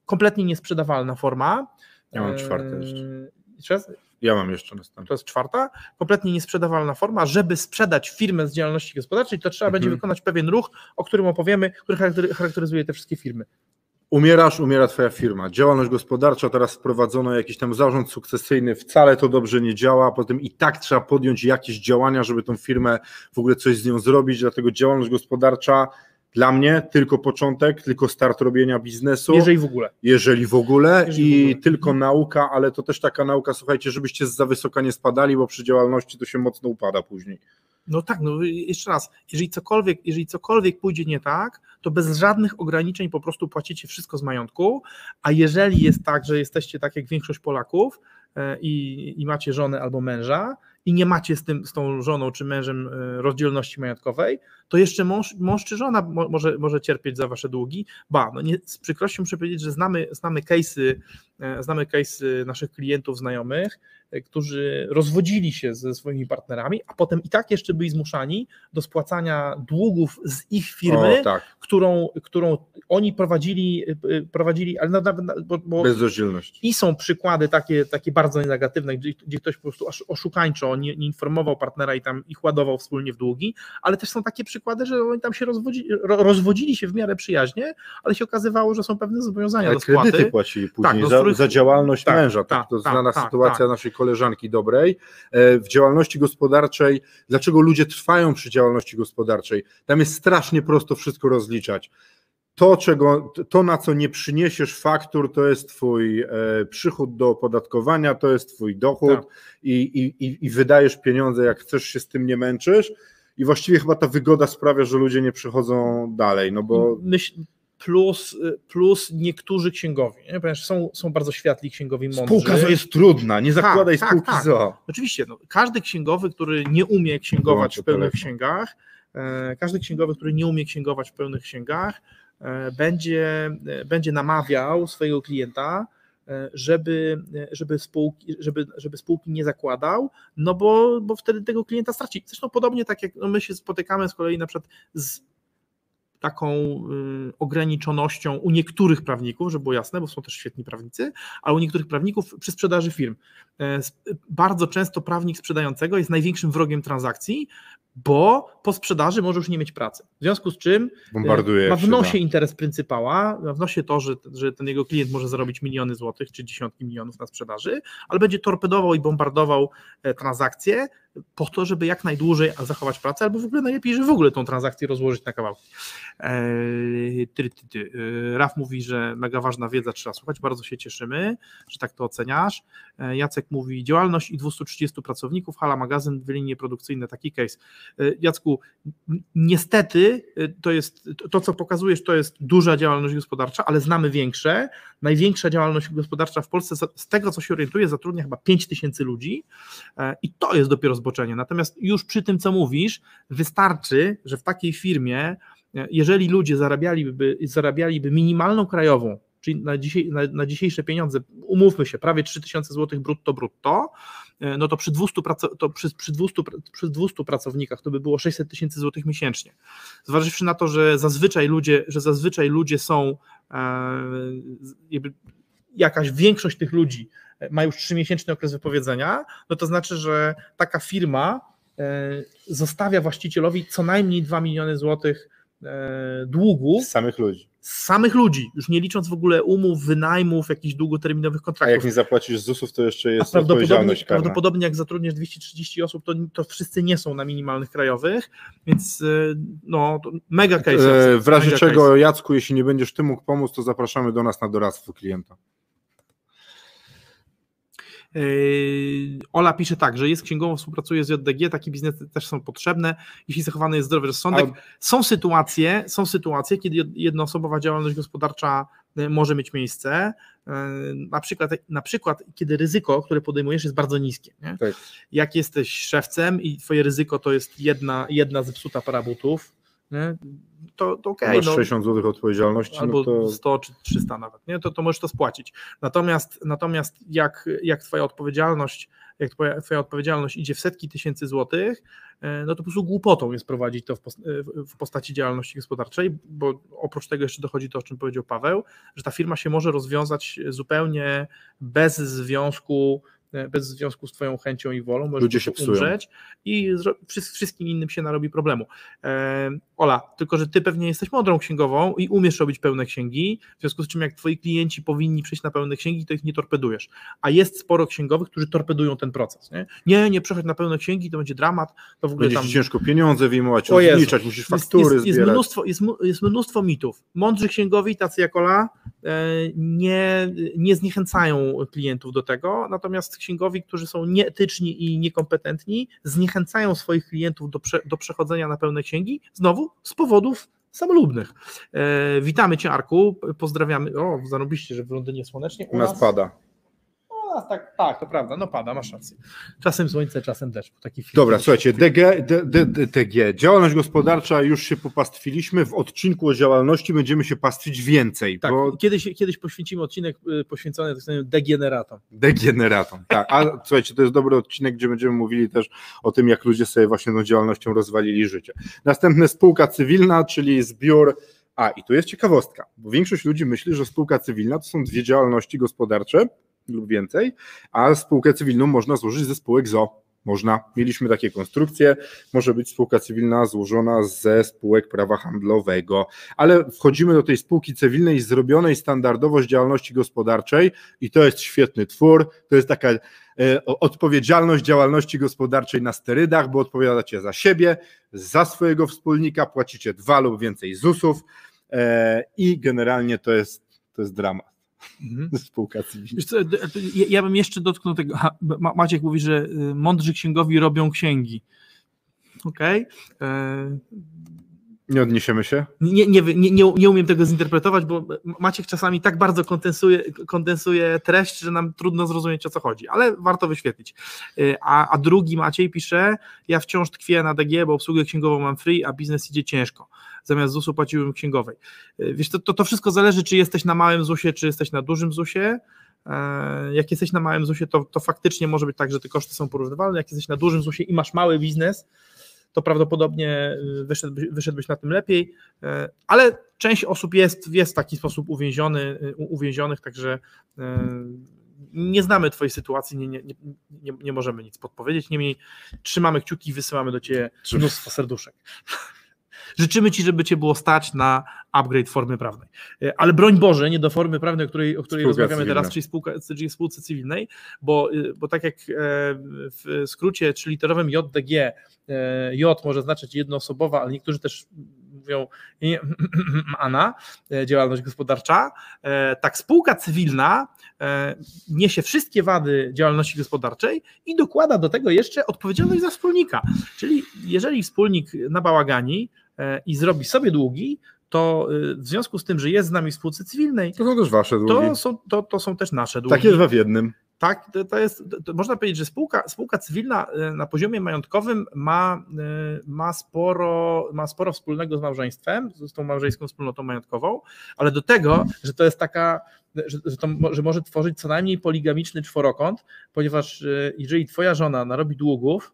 Kompletnie niesprzedawalna forma.
Ja mam czwarte jeszcze.
Jeszcze
Ja mam jeszcze następną.
To jest czwarta. Kompletnie niesprzedawalna forma. Żeby sprzedać firmę z działalności gospodarczej, to trzeba mhm. będzie wykonać pewien ruch, o którym opowiemy, który charakteryzuje te wszystkie firmy.
Umierasz, umiera twoja firma. Działalność gospodarcza, teraz wprowadzono jakiś tam zarząd sukcesyjny, wcale to dobrze nie działa, potem i tak trzeba podjąć jakieś działania, żeby tą firmę w ogóle coś z nią zrobić, dlatego działalność gospodarcza dla mnie tylko początek, tylko start robienia biznesu.
Jeżeli w ogóle.
Jeżeli w ogóle Jeżeli i w ogóle. tylko mhm. nauka, ale to też taka nauka, słuchajcie, żebyście za wysoka nie spadali, bo przy działalności to się mocno upada później.
No tak, no jeszcze raz, jeżeli cokolwiek, jeżeli cokolwiek pójdzie nie tak, to bez żadnych ograniczeń po prostu płacicie wszystko z majątku, a jeżeli jest tak, że jesteście tak jak większość Polaków e, i, i macie żonę albo męża, i nie macie z, tym, z tą żoną czy mężem e, rozdzielności majątkowej, to jeszcze mąż, mąż czy żona może, może cierpieć za wasze długi. Ba, no nie, z przykrością muszę powiedzieć, że znamy, znamy case'y, znamy case'y naszych klientów, znajomych, e, którzy rozwodzili się ze swoimi partnerami, a potem i tak jeszcze byli zmuszani do spłacania długów z ich firmy, o, tak. którą, którą oni prowadzili, prowadzili ale na,
bo, bo.
I są przykłady takie, takie bardzo negatywne, gdzie, gdzie ktoś po prostu oszukańczo nie, nie informował partnera i tam ich ładował wspólnie w długi, ale też są takie przykłady, że oni tam się rozwodzili, rozwodzili się w miarę przyjaźnie, ale się okazywało, że są pewne zobowiązania ale do spłaty.
kredyty płacili później tak, no, za, za, działalność tak, męża. Tak, to tak, znana tak, sytuacja tak. naszej koleżanki dobrej. E, w działalności gospodarczej, dlaczego ludzie trwają przy działalności gospodarczej? Tam jest strasznie prosto wszystko rozliczać to, czego, to, na co nie przyniesiesz faktur, to jest Twój e, przychód do opodatkowania, to jest Twój dochód tak. i, i, i wydajesz pieniądze, jak chcesz się z tym nie męczysz. I właściwie chyba ta wygoda sprawia, że ludzie nie przychodzą dalej. No bo...
Myśl, plus, plus niektórzy księgowi, nie? ponieważ są, są bardzo światli księgowi mądrzy.
Spółka ZO jest trudna, nie tak, zakładaj tak, spółki tak, ZO.
Oczywiście, no, każdy księgowy, który nie umie księgować w pełnych księgach, e, każdy księgowy, który nie umie księgować w pełnych księgach, E, będzie, e, będzie namawiał swojego klienta, żeby, żeby, spółki, żeby, żeby spółki nie zakładał, no bo, bo wtedy tego klienta straci. Zresztą podobnie tak jak no my się spotykamy z kolei na przykład z taką y, ograniczonością u niektórych prawników, żeby było jasne, bo są też świetni prawnicy, ale u niektórych prawników przy sprzedaży firm. Bardzo często prawnik sprzedającego jest największym wrogiem transakcji, bo po sprzedaży może już nie mieć pracy. W związku z czym
Bombarduje
ma w nosie interes pryncypała, ma w nosie to, że, że ten jego klient może zarobić miliony złotych czy dziesiątki milionów na sprzedaży, ale będzie torpedował i bombardował e, transakcje po to, żeby jak najdłużej zachować pracę, albo w ogóle najlepiej, że w ogóle tą transakcję rozłożyć na kawałki. Ty. E, Raf mówi, że mega ważna wiedza trzeba słuchać, bardzo się cieszymy, że tak to oceniasz. E, Jacek mówi, działalność i 230 pracowników, hala magazyn, dwie linie produkcyjne, taki case. E, Jacku, niestety e, to jest, to co pokazujesz, to jest duża działalność gospodarcza, ale znamy większe. Największa działalność gospodarcza w Polsce, z tego co się orientuję, zatrudnia chyba 5 tysięcy ludzi e, i to jest dopiero Natomiast już przy tym, co mówisz, wystarczy, że w takiej firmie, jeżeli ludzie zarabialiby, zarabialiby minimalną krajową, czyli na, na, na dzisiejsze pieniądze, umówmy się, prawie 3000 zł brutto brutto, e, no to przy 200, to przy, przy, 200, przy 200 pracownikach to by było 600 tysięcy złotych miesięcznie. Zważywszy na to, że zazwyczaj ludzie, że zazwyczaj ludzie są, e, jakaś większość tych ludzi ma już 3-miesięczny okres wypowiedzenia, no to znaczy, że taka firma e, zostawia właścicielowi co najmniej 2 miliony złotych e, długu
Z samych ludzi.
z samych ludzi, już nie licząc w ogóle umów, wynajmów, jakichś długoterminowych
A
kontraktów.
jak nie zapłacisz ZUS-ów, to jeszcze
A
jest
prawdopodobnie,
odpowiedzialność karna.
prawdopodobnie jak zatrudniesz 230 osób, to, to wszyscy nie są na minimalnych krajowych, więc e, no, to mega case.
W razie
mega
czego, Jacku, jeśli nie będziesz ty mógł pomóc, to zapraszamy do nas na doradztwo klienta.
Yy, Ola pisze tak, że jest księgową, współpracuje z JDG, takie biznesy też są potrzebne, jeśli zachowany jest zdrowy rozsądek. Są sytuacje, są sytuacje, kiedy jed- jednoosobowa działalność gospodarcza y, może mieć miejsce, yy, na przykład, na przykład kiedy ryzyko, które podejmujesz jest bardzo niskie. Nie?
Tak.
Jak jesteś szewcem i twoje ryzyko to jest jedna, jedna zepsuta para butów, nie? to, to okej.
Masz
no,
60 zł odpowiedzialności,
albo
no to
100 czy 300 nawet, nie? To, to możesz to spłacić. Natomiast, natomiast jak, jak twoja odpowiedzialność, jak twoja, twoja odpowiedzialność idzie w setki tysięcy złotych, e, no to po prostu głupotą jest prowadzić to w, e, w postaci działalności gospodarczej, bo oprócz tego jeszcze dochodzi to, o czym powiedział Paweł, że ta firma się może rozwiązać zupełnie bez związku bez związku z twoją chęcią i wolą, możesz
Ludzie się psują.
umrzeć i wszystkim innym się narobi problemu. E, Ola, tylko że ty pewnie jesteś mądrą księgową i umiesz robić pełne księgi, w związku z czym jak twoi klienci powinni przejść na pełne księgi, to ich nie torpedujesz. A jest sporo księgowych, którzy torpedują ten proces. Nie, nie, nie przechodź na pełne księgi, to będzie dramat, to w ogóle
będzie
tam...
ci ciężko pieniądze wyjmować,
O Jezu.
rozliczać, musisz
Jest,
faktury
jest, jest,
zbierać.
mnóstwo, jest, jest mnóstwo mitów. Mądrzy księgowi, tacy jak Ola, e, nie, nie zniechęcają klientów do tego, natomiast księgowi, którzy są nieetyczni i niekompetentni, zniechęcają swoich klientów do, prze, do przechodzenia na pełne księgi, znowu z powodów samolubnych. E, witamy Cię, Arku, pozdrawiamy. O, zarobiście, że w Londynie słonecznie.
U nas pada.
Nas tak, tak, to prawda, no pada, masz rację. Czasem słońce, czasem deszcz. Taki film
Dobra, słuchajcie, DG, D, D, D, DG, działalność gospodarcza, już się popastwiliśmy, w odcinku o działalności będziemy się pastwić więcej,
Tak,
bo
kiedyś, kiedyś poświęcimy odcinek y, poświęcony tak zwanym degeneratom.
degeneratom, tak, a słuchajcie, to jest dobry odcinek, gdzie będziemy mówili też o tym, jak ludzie sobie właśnie tą działalnością rozwalili życie. Następne spółka cywilna, czyli zbiór, a i tu jest ciekawostka, bo większość ludzi myśli, że spółka cywilna to są dwie działalności gospodarcze lub więcej, a spółkę cywilną można złożyć ze spółek ZO. Można. Mieliśmy takie konstrukcje. Może być spółka cywilna złożona ze spółek prawa handlowego, ale wchodzimy do tej spółki cywilnej zrobionej standardowo z działalności gospodarczej i to jest świetny twór. To jest taka e, odpowiedzialność działalności gospodarczej na sterydach, bo odpowiadacie za siebie, za swojego wspólnika, płacicie dwa lub więcej ZUS-ów e, i generalnie to jest, to jest dramat. Spółka cywilna.
Co, ja- ja bym jeszcze dotknął tego. Ha, Maciek mówi, że y, mądrzy księgowi robią księgi. Okej. E,
Nie odniesiemy się?
Nie, nie, nie, nie, nie umiem tego zinterpretować, bo Maciek czasami tak bardzo kondensuje, kondensuje treść, że nam trudno zrozumieć o co chodzi, ale warto wyświetlić. Y, A, a drugi Maciej pisze, ja wciąż tkwię na DG, bo obsługę księgową mam free, a biznes idzie ciężko. Zamiast ZUS-u płaciłbym księgowej. Y, Wiesz, to, to, to wszystko zależy, czy jesteś na małym ZUS-ie, czy jesteś na dużym ZUS-ie. E, Jak jesteś na małym ZUS-ie, to, to faktycznie może być tak, że te koszty są porównywalne. Jak jesteś na dużym ZUS-ie i masz mały biznes, to prawdopodobnie y, wyszedłbyś, wyszedłbyś na tym lepiej, e, ale część osób jest, jest w taki sposób uwięziony, y, uwięzionych, także e, nie znamy Twojej sytuacji, nie, nie, nie, nie możemy nic podpowiedzieć, niemniej trzymamy kciuki i wysyłamy do Ciebie mnóstwo serduszek. Życzymy Ci, żeby Cię było stać na upgrade formy prawnej. E, Ale broń Boże, nie do formy prawnej, o której, o której
Spółka
rozmawiamy
cywilna.
teraz, czyli, spółka, czyli spółce cywilnej, bo, y, bo tak jak e, w skrócie trzyliterowym JDG, e, J może znaczyć jednoosobowa, ale niektórzy też mówią ANA, działalność gospodarcza, tak spółka cywilna niesie wszystkie wady działalności gospodarczej i dokłada do tego jeszcze odpowiedzialność za wspólnika. Czyli jeżeli wspólnik nabałagani e, i zrobi sobie długi, to y, w związku z tym, że jest z nami w spółce cywilnej,
To są też wasze długi.
to są, to, to są też nasze długi.
Takie dwa w jednym.
Tak, to, to jest, to, można powiedzieć, że spółka, spółka cywilna y, na poziomie majątkowym ma, y, ma, sporo, ma sporo wspólnego z małżeństwem, z tą małżeńską wspólnotą majątkową, ale do tego, że to jest taka, że, że, to, że może tworzyć co najmniej poligamiczny czworokąt, ponieważ jeżeli twoja żona narobi długów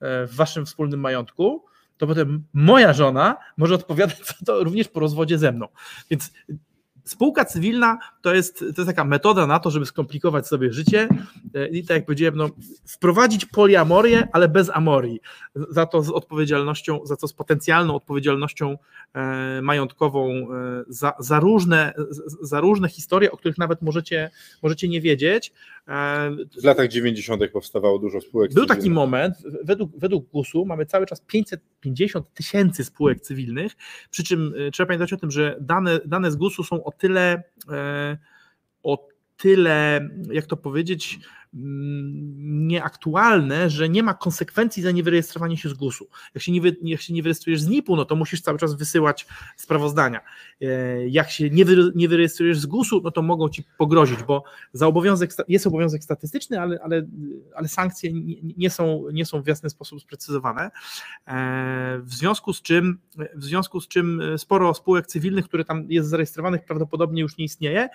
w waszym wspólnym majątku, to potem moja żona może odpowiadać za to również po rozwodzie ze mną. Więc spółka cywilna to jest, to jest taka metoda na to, żeby skomplikować sobie życie e, i tak jak powiedziałem, no, wprowadzić poliamorię, ale bez amorii. Za to z odpowiedzialnością, za to z potencjalną odpowiedzialnością e, majątkową e, za, za, różne, za różne historie, o których nawet możecie, możecie nie wiedzieć.
W latach 90. powstawało dużo spółek
Był taki moment, według, według GUS-u mamy cały czas 550 tysięcy spółek cywilnych, przy czym trzeba pamiętać o tym, że dane, dane z GUS-u są o tyle, e, o tyle, jak to powiedzieć, nieaktualne, że nie ma konsekwencji za niewyrejestrowanie się z GUS-u. Jak się nie, wy, jak się nie wyrejestrujesz z NIP-u, no to musisz cały czas wysyłać sprawozdania. E, jak się nie, wy, nie wyrejestrujesz z GUS-u, no to mogą ci pogrozić, bo za obowiązek, jest obowiązek statystyczny, ale, ale, ale sankcje nie są, nie są w jasny sposób sprecyzowane. E, w związku z czym, w związku z czym sporo spółek cywilnych, które tam jest zarejestrowanych, prawdopodobnie już nie istnieje.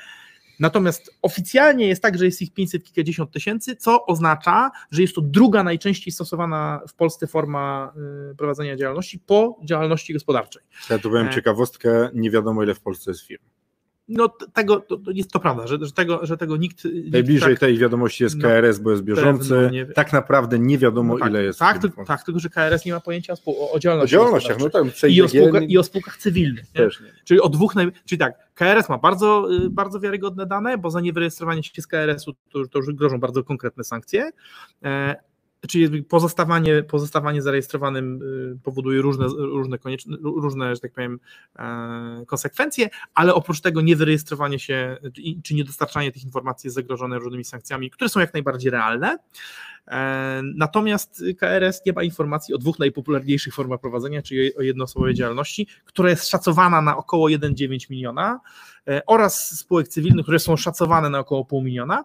Natomiast oficjalnie jest tak, że jest ich 500 kilkadziesiąt tysięcy, co oznacza, że jest to druga najczęściej stosowana w Polsce forma y, prowadzenia działalności po działalności gospodarczej.
Ja tu powiem e. ciekawostkę, nie wiadomo ile w Polsce jest firm.
No tego, to, to jest to prawda, że, że, tego, że tego nikt...
Najbliżej tak, tej wiadomości jest KRS, no, bo jest bieżący, nie, tak naprawdę nie wiadomo no tak, ile jest
Tak, to, tak, tylko że KRS nie ma pojęcia o, o działalności
O działalnościach, no tam
I o, spółka, I o spółkach cywilnych. Czyli o dwóch, naj... czyli tak, KRS ma bardzo, y, bardzo wiarygodne dane, bo za niewyrejestrowanie się z KRS-u to, to już grożą bardzo konkretne sankcje, e, czyli pozostawanie, pozostawanie zarejestrowanym y, powoduje różne, różne, konieczne, różne, że tak powiem, e, konsekwencje, ale oprócz tego niewyrejestrowanie się czy niedostarczanie tych informacji jest zagrożone różnymi sankcjami, które są jak najbardziej realne. E, natomiast KRS nie ma informacji o dwóch najpopularniejszych formach prowadzenia, czyli o jednoosobowej działalności, która jest szacowana na około 1,9 miliona e, oraz spółek cywilnych, które są szacowane na około pół miliona.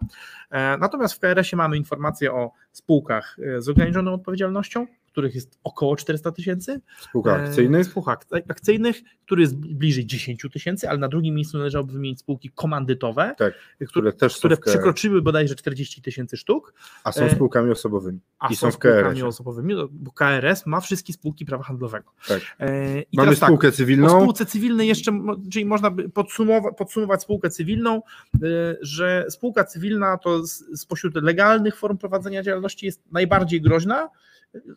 Natomiast w KRS-ie mamy informacje o spółkach z ograniczoną odpowiedzialnością, których jest około 400 tysięcy.
Spółkach akcyjnych?
Spółkach akcyjnych, który jest bliżej 10 tysięcy, ale na drugim miejscu należałoby wymienić spółki komandytowe,
tak, które, które, też
które przekroczyły bodajże 40 tysięcy sztuk.
A są spółkami osobowymi.
A I są, są spółkami osobowymi, no, bo KRS ma wszystkie spółki prawa handlowego.
Tak. I Mamy tak, spółkę tak, cywilną.
O spółce cywilnej jeszcze, czyli można by podsumować, podsumować spółkę cywilną, że spółka cywilna to spośród legalnych form prowadzenia działalności jest najbardziej groźna,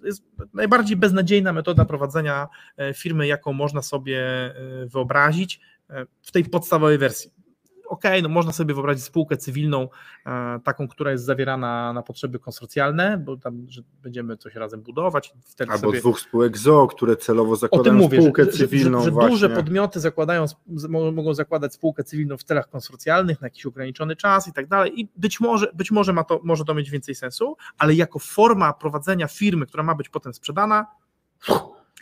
jest najbardziej beznadziejna metoda prowadzenia e, firmy, jaką można sobie e, wyobrazić e, w tej podstawowej wersji ok, no można sobie wyobrazić spółkę cywilną, e, taką, która jest zawierana na potrzeby konsorcjalne, bo tam że będziemy coś razem budować.
Albo sobie... dwóch spółek ZO, które celowo zakładają mówię, spółkę że, cywilną. Że,
że, że duże podmioty zakładają, mogą zakładać spółkę cywilną w celach konsorcjalnych na jakiś ograniczony czas i tak dalej i być może, być może ma to, może to mieć więcej sensu, ale jako forma prowadzenia firmy, która ma być potem sprzedana,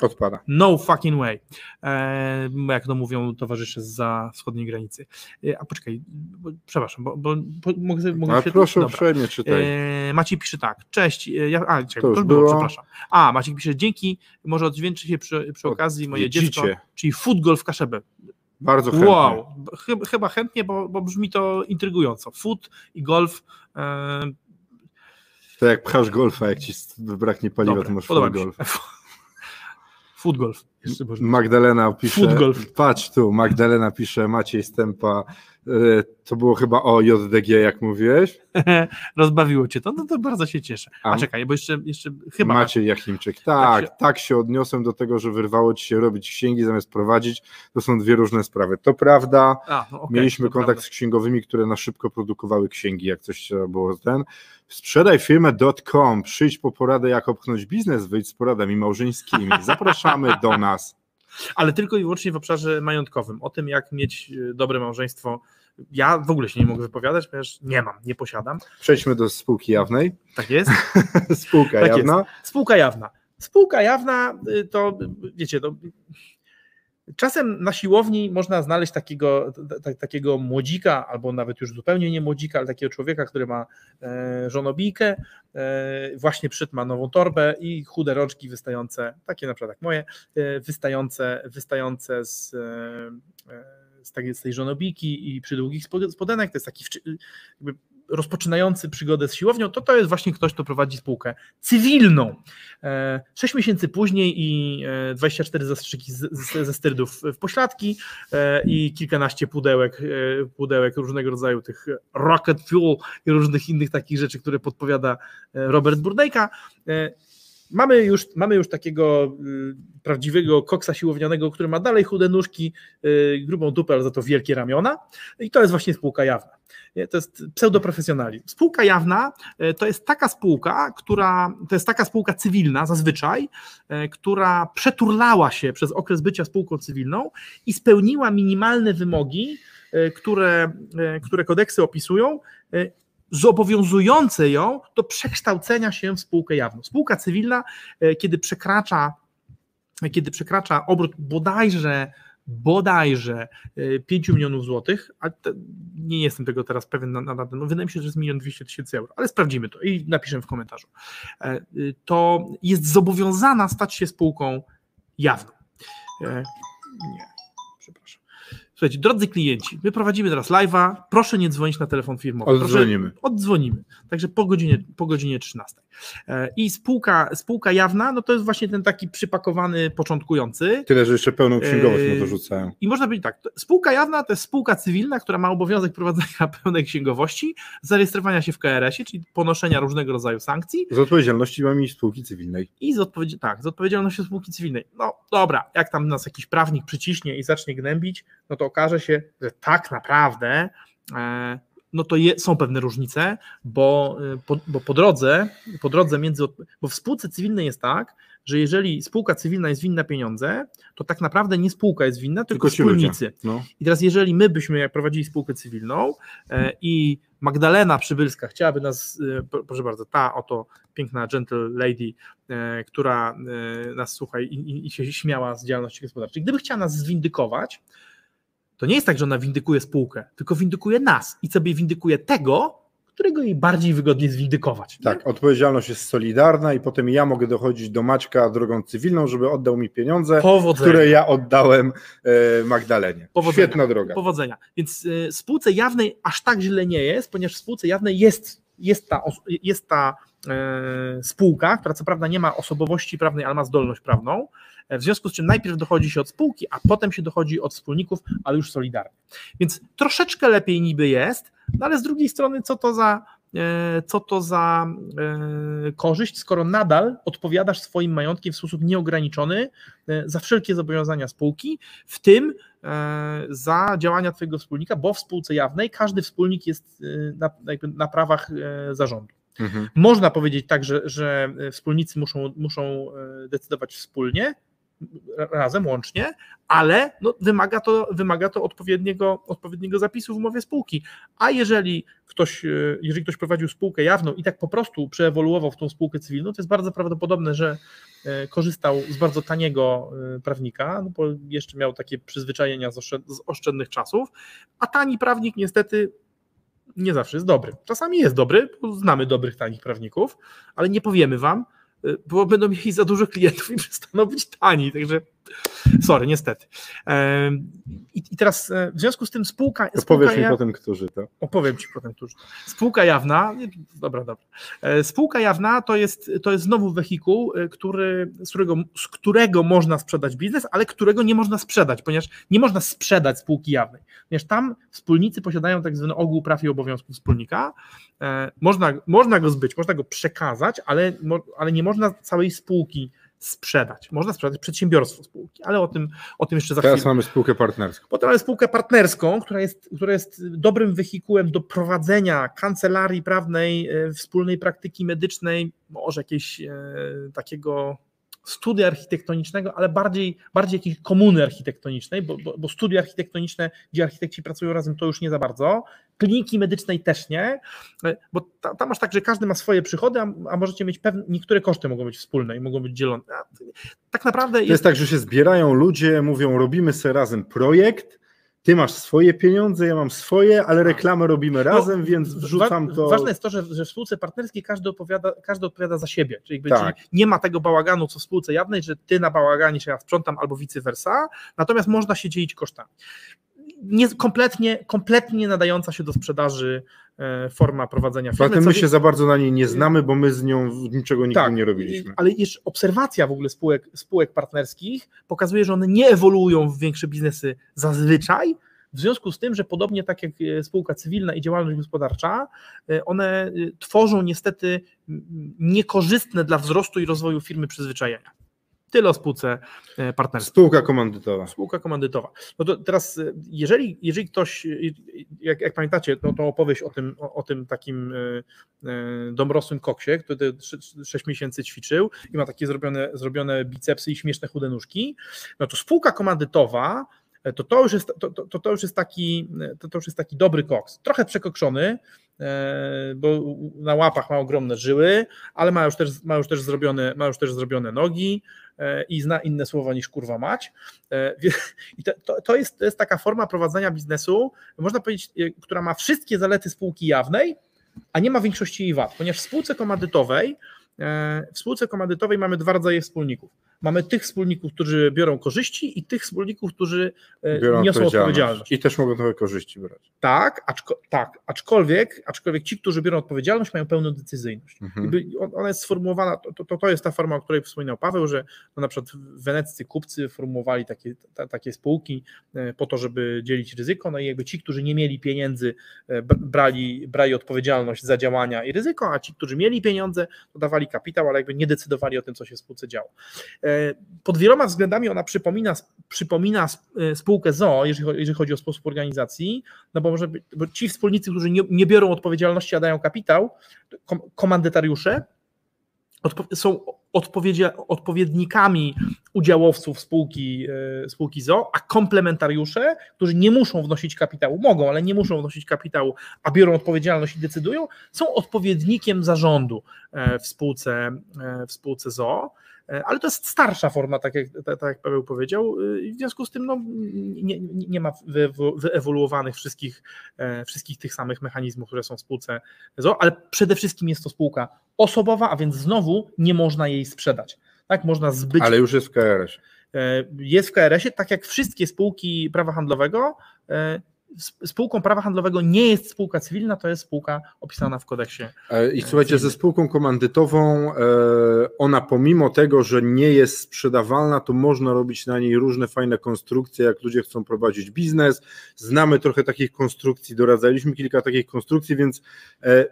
Odpada.
No fucking way. E, jak to mówią towarzysze za wschodniej granicy. E, a poczekaj, bo, przepraszam, bo, bo, bo mogę, mogę
a się... proszę uprzejmie czytaj. E,
Maciej pisze tak, cześć, e, ja, a, czekaj, to, to było, było, przepraszam. A, Maciej pisze, dzięki, może odźwięczy się przy, przy okazji moje dziecko, czyli food golf Kaszebę.
Bardzo chętnie. Wow,
chyba, chętnie, bo, bo brzmi to intrygująco. Food i golf. E...
To jak pchasz golfa, jak ci braknie paliwa, Dobre, to masz food golf.
Footgolf.
Magdalena pisze, patrz tu, Magdalena pisze, Maciej Stępa, to było chyba o JDG, jak mówiłeś?
Rozbawiło cię to, no to bardzo się cieszę. A, A czekaj, bo jeszcze, jeszcze chyba...
Maciej Jachimczyk, tak, tak się... tak się odniosłem do tego, że wyrwało ci się robić księgi zamiast prowadzić, to są dwie różne sprawy. To prawda, A, no okay, mieliśmy kontakt prawda. z księgowymi, które na szybko produkowały księgi, jak coś trzeba było ten, Sprzedaj firmę.com, przyjdź po poradę, jak obchnąć biznes, wyjdź z poradami małżeńskimi. Zapraszamy do nas.
Ale tylko i wyłącznie w obszarze majątkowym. O tym, jak mieć e, dobre małżeństwo, ja w ogóle się nie mogę wypowiadać, ponieważ nie mam, nie posiadam.
Przejdźmy do spółki jawnej.
Tak jest.
Spółka tak jawna. Jest.
Spółka jawna. Spółka jawna y, to, wiecie, to Czasem na siłowni można znaleźć takiego, t- takiego młodzika, albo nawet już zupełnie nie młodzika, ale takiego człowieka, który ma e, żonobijkę, e, właśnie przyt ma nową torbę i chude rączki wystające, takie na przykład jak moje, e, wystające, wystające z, e, z, tej, z tej żonobijki i przy długich spodenek. To jest taki jakby rozpoczynający przygodę z siłownią, to to jest właśnie ktoś, kto prowadzi spółkę cywilną. Sześć miesięcy później i 24 zastrzyki ze sterydów w pośladki i kilkanaście pudełek, pudełek różnego rodzaju tych rocket fuel i różnych innych takich rzeczy, które podpowiada Robert Burdejka mamy już, mamy już takiego y, prawdziwego koksa siłownianego, który ma dalej chude nóżki, y, grubą dupę, ale za to wielkie ramiona i to jest właśnie spółka jawna. To jest pseudoprofesjonalizm. Spółka jawna y, to jest taka spółka, która, to jest taka spółka cywilna zazwyczaj, która przeturlała się przez okres bycia spółką cywilną i spełniła minimalne wymogi, które, które kodeksy opisują zobowiązujące ją do przekształcenia się w spółkę jawną. Spółka cywilna, e, kiedy przekracza, kiedy przekracza obrót bodajże bodajże 5 e, milionów złotych, a nie jestem tego teraz pewien na, na, na no wydaje mi się, że jest milion dwieście tysięcy euro, ale sprawdzimy to i napiszę w komentarzu. E, to jest zobowiązana stać się spółką jawną. Nie, przepraszam. Słuchajcie, drodzy klienci, my prowadzimy teraz live'a, proszę nie dzwonić na telefon firmowy.
Oddzwonimy.
Proszę, oddzwonimy, także po godzinie, po godzinie 13. E, I spółka, spółka jawna, no to jest właśnie ten taki przypakowany początkujący.
Tyle, że jeszcze pełną księgowość mu dorzucają.
I można powiedzieć tak, spółka jawna to jest spółka cywilna, która ma obowiązek prowadzenia pełnej księgowości, zarejestrowania się w KRS-ie, czyli ponoszenia różnego rodzaju sankcji.
Z odpowiedzialności mamy spółki cywilnej.
I z, odpowiedzi- tak, z odpowiedzialności spółki cywilnej. No dobra, jak tam nas jakiś prawnik przyciśnie i zacznie gnębić, no to okaże się, że tak naprawdę e, no to je, są pewne różnice, bo e, po, bo po drodze, po drodze między, bo w spółce cywilnej jest tak, że jeżeli spółka cywilna jest winna pieniądze, to tak naprawdę nie spółka jest winna, tylko, tylko wspólnicy. No. I teraz jeżeli my byśmy jak prowadzili spółkę cywilną e, i Magdalena Przybylska chciałaby nas, e, proszę bardzo, ta oto piękna gentle lady, e, która e, nas słucha i, i, i się śmiała z działalności gospodarczej, gdyby chciała nas zwindykować, to nie jest tak, że ona windykuje spółkę, tylko windykuje nas i sobie windykuje tego, którego jej bardziej wygodnie zwindykować.
Tak, nie? odpowiedzialność jest solidarna i potem ja mogę dochodzić do Maćka drogą cywilną, żeby oddał mi pieniądze, Powodzenia. które ja oddałem e, Magdalenie. Powodzenia. Świetna droga.
Powodzenia. Więc e, spółce jawnej aż tak źle nie jest, ponieważ w spółce jawnej jest, jest ta, jest ta e, spółka, która co prawda nie ma osobowości prawnej, ale ma zdolność prawną, w związku z czym najpierw dochodzi się od spółki, a potem się dochodzi od wspólników, ale już solidarnie. Więc troszeczkę lepiej niby jest, no ale z drugiej strony, co to za, e, co to za e, korzyść, skoro nadal odpowiadasz swoim majątkiem w sposób nieograniczony e, za wszelkie zobowiązania spółki, w tym za działania Twojego wspólnika, bo w spółce jawnej każdy wspólnik jest na, na prawach zarządu. Mhm. Można powiedzieć tak, że, że wspólnicy muszą, muszą decydować wspólnie, razem, łącznie, ale no, wymaga, to, wymaga to odpowiedniego, odpowiedniego zapisu w umowie spółki. A jeżeli ktoś, e, jeżeli ktoś prowadził spółkę jawną i tak po prostu przeewoluował w tą spółkę cywilną, to jest bardzo prawdopodobne, że e, korzystał z bardzo taniego e, prawnika, no bo jeszcze miał takie przyzwyczajenia z oszczędnych czasów, a tani prawnik niestety nie zawsze jest dobry. Czasami jest dobry, znamy dobrych tanich prawników, ale nie powiemy wam, bo będą mieli za dużo klientów i przestaną być tani, także sorry, niestety. I, teraz e, w związku z tym spółka...
To spółka mi potem, którzy to.
Opowiem Ci potem, którzy Spółka jawna, dobra, dobra. E, spółka jawna to jest, to jest znowu wehikuł, e, który, z, którego, z którego można sprzedać biznes, ale którego nie można sprzedać, ponieważ nie można sprzedać spółki jawnej, ponieważ tam wspólnicy posiadają tak zwany ogół praw i obowiązków wspólnika, można, można go zbyć, można go przekazać, ale, ale nie można całej spółki sprzedać. Można sprzedać przedsiębiorstwo spółki, ale o tym, o tym jeszcze za
Teraz
chwilę.
Teraz mamy spółkę partnerską.
Potem mamy spółkę partnerską, która jest, która jest dobrym wehikułem do prowadzenia kancelarii prawnej, e, wspólnej praktyki medycznej, może jakiegoś e, takiego studia architektonicznego, ale bardziej, bardziej jakiejś komuny architektonicznej, bo, bo, bo studia architektoniczne, gdzie architekci pracują razem, to już nie za bardzo. Kliniki medycznej też nie, e, bo tam, masz tak, że każdy ma swoje przychody, a, a możecie mieć pewne, niektóre koszty mogą być wspólne i mogą być dzielone. Tak naprawdę.
Jest, jest tak, że się zbierają ludzie, mówią, robimy sobie razem projekt ty masz swoje pieniądze, ja mam swoje, ale reklamę robimy no, razem, no, więc wrzucam to.
Ważne jest to, że, że w spółce partnerskiej każdy odpowiada, każdy odpowiada za siebie, czyli, tak. czyli nie ma tego bałaganu, co w spółce jawnej, że ty na bałaganie się ja sprzątam albo vice versa, natomiast można się dzielić kosztami. Nie, kompletnie, kompletnie nadająca się do sprzedaży e, forma prowadzenia firmy.
Zatem my się za bardzo na niej nie znamy, bo my z nią niczego nigdy
tak,
nie robiliśmy.
Ale jeszcze obserwacja w ogóle spółek, spółek partnerskich pokazuje, że one nie ewoluują w większe biznesy zazwyczaj, w związku z tym, że podobnie tak jak e, spółka cywilna i działalność gospodarcza, e, one tworzą niestety niekorzystne dla wzrostu i rozwoju firmy przyzwyczajenia. Tyle o spółce e, partnerskiej.
Spółka komandytowa.
Spółka komandytowa. No to teraz, e, jeżeli, jeżeli ktoś, e, jak, jak pamiętacie, no to opowieść o tym, o, o tym takim domrosłym koksie, który 6 miesięcy ćwiczył i ma takie zrobione, zrobione bicepsy i śmieszne chude nóżki, no to spółka komandytowa to to już jest, to, to, to już jest, taki, to, to już jest taki dobry koks. Trochę przekokszony, bo na łapach ma ogromne żyły, ale ma już też, ma już też, zrobione, ma już też zrobione nogi, E, i zna inne słowa niż kurwa mać. E, I to, to, to, jest, to jest taka forma prowadzenia biznesu, można powiedzieć, e, która ma wszystkie zalety spółki jawnej, a nie ma większości jej wad, ponieważ w spółce komandytowej w spółce komandytowej mamy dwa rodzaje wspólników mamy tych wspólników, którzy biorą korzyści i tych wspólników, którzy e, biorą niosą odpowiedzialność.
I też mogą trochę korzyści brać.
Tak, aczko, tak aczkolwiek, aczkolwiek ci, którzy biorą odpowiedzialność, mają pełną decyzyjność. Mhm. Ona jest sformułowana, to, to, to jest ta forma, o której wspominał Paweł, że no na przykład weneccy kupcy formułowali takie, ta, takie spółki e, po to, żeby dzielić ryzyko, no i jakby ci, którzy nie mieli pieniędzy, e, brali, brali odpowiedzialność za działania i ryzyko, a ci, którzy mieli pieniądze, to dawali kapitał, ale jakby nie decydowali o tym, co się w spółce działo. E, pod wieloma względami ona przypomina, przypomina e, spółkę ZO, jeżeli, chodzi o sposób organizacji, no bo, może, bo ci wspólnicy, którzy nie, nie biorą odpowiedzialności, a dają kapitał, kom, komandytariusze, są odpowiednikami udziałowców spółki, e, spółki ZO, a komplementariusze, którzy nie muszą wnosić kapitału, mogą, ale nie muszą wnosić kapitału, a biorą odpowiedzialność i decydują, są odpowiednikiem zarządu w spółce, w spółce ZO. E, ale to jest starsza forma, tak jak, tak, jak Paweł powiedział, y, i w związku z tym no, nie, nie ma wyewoluowanych wszystkich, e, wszystkich tych samych mechanizmów, które są w spółce ZO, ale przede wszystkim jest to spółka osobowa, a więc znowu nie można jej sprzedać. Tak, można zbyć.
Ale już jest w KRS.
E, jest w KRS-ie, tak jak wszystkie spółki prawa handlowego, spółką prawa handlowego nie jest spółka cywilna, to jest spółka opisana w kodeksie.
E, I słuchajcie, ze spółką komandytową, e, ona pomimo tego, że nie jest sprzedawalna, to można robić na niej różne fajne konstrukcje, jak ludzie chcą prowadzić biznes. Znamy trochę takich konstrukcji, doradzaliśmy kilka takich konstrukcji, więc e,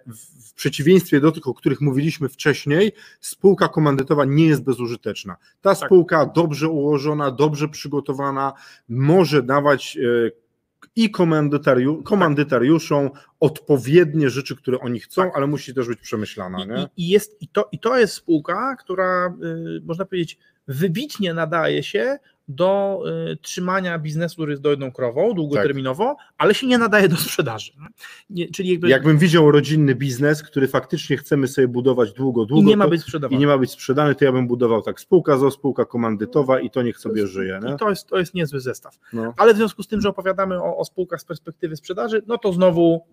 w przeciwieństwie do tych, o których mówiliśmy wcześniej, spółka komandytowa nie jest bezużyteczna. Ta tak. spółka dobrze ułożona, dobrze przygotowana, może dawać i komandytariu, komandytariuszom odpowiednie rzeczy, które oni chcą, tak. ale musi też być przemyślana.
I, nie? I, jest, i, to, I to jest spółka, która, y, można powiedzieć, wybitnie nadaje się do y, trzymania biznesu, który jest dojedną krową długoterminowo, tak. ale się nie nadaje do sprzedaży.
Nie, czyli jakby... Jakbym widział rodzinny biznes, który faktycznie chcemy sobie budować długo, długo
i nie ma być sprzedawany.
I nie ma być sprzedany, to ja bym budował tak spółka ZO, spółka komandytowa i to niech sobie
to jest,
żyje.
Nie? I to jest, to jest niezły zestaw. No. Ale w związku z tym, że opowiadamy o, o spółkach z perspektywy sprzedaży, no to znowu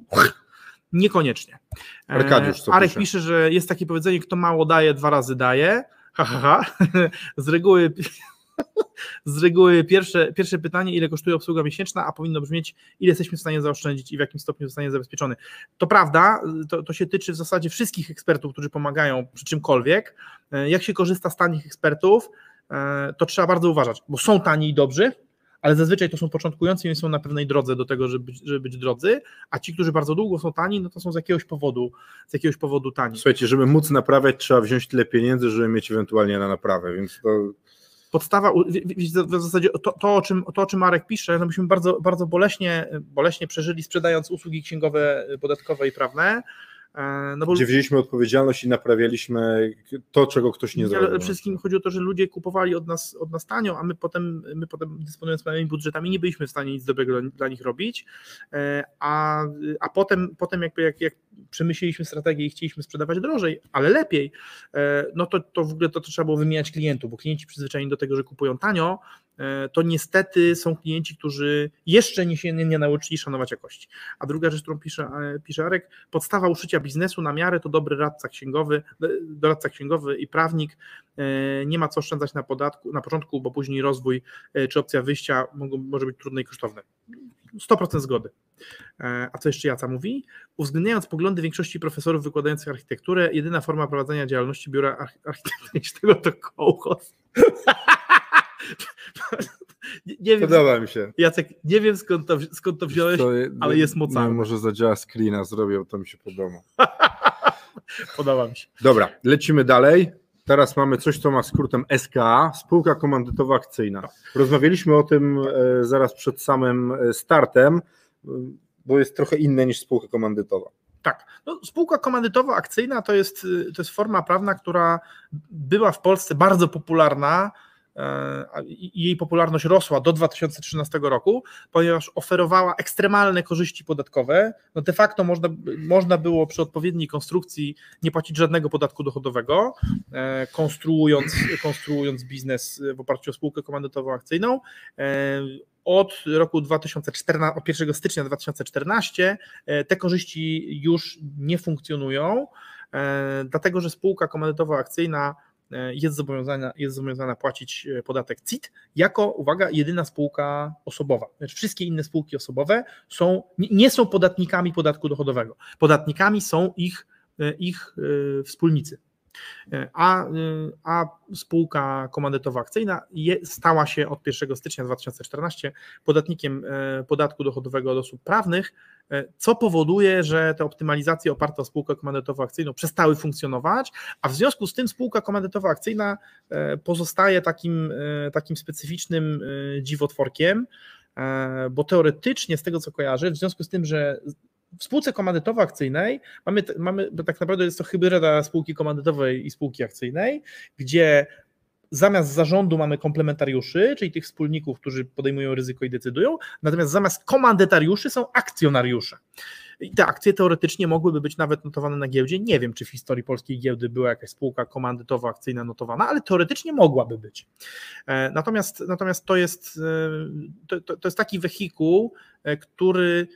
niekoniecznie.
Arkadiusz co
Arek
pisze?
pisze, że jest takie powiedzenie, kto mało daje, dwa razy daje. Ha, ha, ha. Z reguły z reguły pierwsze, pierwsze pytanie, ile kosztuje obsługa miesięczna, a powinno brzmieć, ile jesteśmy w stanie zaoszczędzić i w jakim stopniu zostanie zabezpieczony. To prawda, to, to się tyczy w zasadzie wszystkich ekspertów, którzy pomagają przy czymkolwiek. E, jak się korzysta z tanich ekspertów, e, to trzeba bardzo uważać, bo są tani i dobrzy, ale zazwyczaj to są początkujący i są na pewnej drodze do tego, żeby żeby być drodzy, a ci, którzy bardzo długo są tani, no to są z jakiegoś powodu, z jakiegoś powodu tani.
Słuchajcie, żeby móc naprawiać, trzeba wziąć tyle pieniędzy, żeby mieć ewentualnie na naprawę, więc to
podstawa, w zasadzie to, to, o, czym, to o czym Marek pisze, no myśmy bardzo, bardzo boleśnie, boleśnie przeżyli sprzedając usługi księgowe, podatkowe i prawne,
no bo, Gdzie wzięliśmy odpowiedzialność i naprawialiśmy to, czego ktoś nie, zrobił.
Ale przede wszystkim chodzi o to, że ludzie kupowali od nas, od nas tanio, a my potem, my potem dysponując małymi budżetami nie byliśmy w stanie nic dobrego dla, nich robić, e, a, a potem, potem jakby jak, jak przemyśleliśmy strategię i chcieliśmy sprzedawać drożej, ale lepiej, e, no to, to w ogóle to, to trzeba było wymieniać klientów, bo klienci przyzwyczajeni do tego, że kupują tanio, E, to niestety są klienci, którzy jeszcze nie się nie, nie nauczyli szanować jakości. A druga rzecz, którą pisze, e, pisze Arek, podstawa uszycia biznesu na miarę to dobry radca księgowy, e, doradca księgowy i prawnik. Nie ma co oszczędzać na podatku na początku, bo później rozwój czy opcja wyjścia mogą, może być trudne i kosztowne. 100% zgody. E, a co jeszcze Jaca mówi? Uwzględniając poglądy większości profesorów wykładających architekturę, jedyna forma prowadzenia działalności biura architektonicznego to kołchos.
nie, nie wiem, Podoba mi się.
Jacek, nie wiem skąd to, skąd to wziąłeś, to, ale jest mocny.
może zadziała screena zrobił, to mi się podoba.
podoba mi się.
Dobra, lecimy dalej. Teraz mamy coś, co ma skrótem SKA, spółka komandytowa akcyjna. Rozmawialiśmy o tym e, zaraz przed samym e, startem, bo jest trochę inne niż spółka komandytowa.
Tak. No, spółka komandytowa akcyjna to jest, to jest forma prawna, która była w Polsce bardzo popularna i jej popularność rosła do 2013 roku, ponieważ oferowała ekstremalne korzyści podatkowe. No de facto można, można było przy odpowiedniej konstrukcji nie płacić żadnego podatku dochodowego, e, konstruując, konstruując biznes w oparciu o spółkę komandytową akcyjną. E, od roku 2014, od 1 stycznia 2014 e, te korzyści już nie funkcjonują, dlatego że spółka komandytowa akcyjna E, jest zobowiązana, jest zobowiązana płacić e, podatek CIT jako, uwaga, jedyna spółka osobowa. Znaczy wszystkie inne spółki osobowe są, nie są podatnikami podatku dochodowego. Podatnikami są ich, e, ich wspólnicy. A, a spółka komandytowa akcyjna stała się od 1 stycznia 2014 podatnikiem podatku dochodowego od osób prawnych, E, co powoduje, że te optymalizacje oparte o spółkę komandytowo-akcyjną przestały funkcjonować, a w związku z tym spółka komandytowo-akcyjna e, pozostaje takim, e, takim specyficznym dziwotworkiem, bo teoretycznie z tego co kojarzę, w związku z tym, że w spółce komandytowo-akcyjnej mamy, mamy tak naprawdę jest to hybryda spółki komandytowej i spółki akcyjnej, gdzie zamiast zarządu mamy komplementariuszy, czyli tych wspólników, którzy podejmują ryzyko i decydują, natomiast zamiast komandytariuszy są akcjonariusze. I te akcje teoretycznie mogłyby być nawet notowane na giełdzie. Nie wiem, czy w historii polskiej giełdy była jakaś spółka komandytowa, akcyjna notowana, ale teoretycznie mogłaby być. E, natomiast, natomiast to, jest, e, to, to jest taki wehikuł, e, który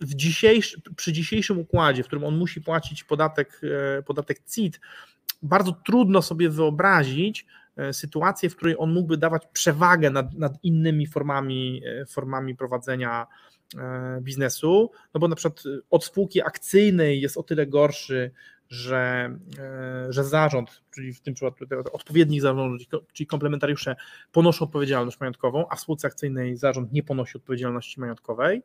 w dzisiejszy, przy dzisiejszym układzie, w którym on musi płacić podatek, podatek CIT, bardzo trudno sobie wyobrazić e, sytuację, w której on mógłby dawać przewagę nad, nad innymi formami, e, formami prowadzenia e, biznesu, no bo na przykład od spółki akcyjnej jest o tyle gorszy, że, że zarząd, czyli w tym przypadku odpowiednik zarządu, czyli komplementariusze ponoszą odpowiedzialność majątkową, a w spółce akcyjnej zarząd nie ponosi odpowiedzialności majątkowej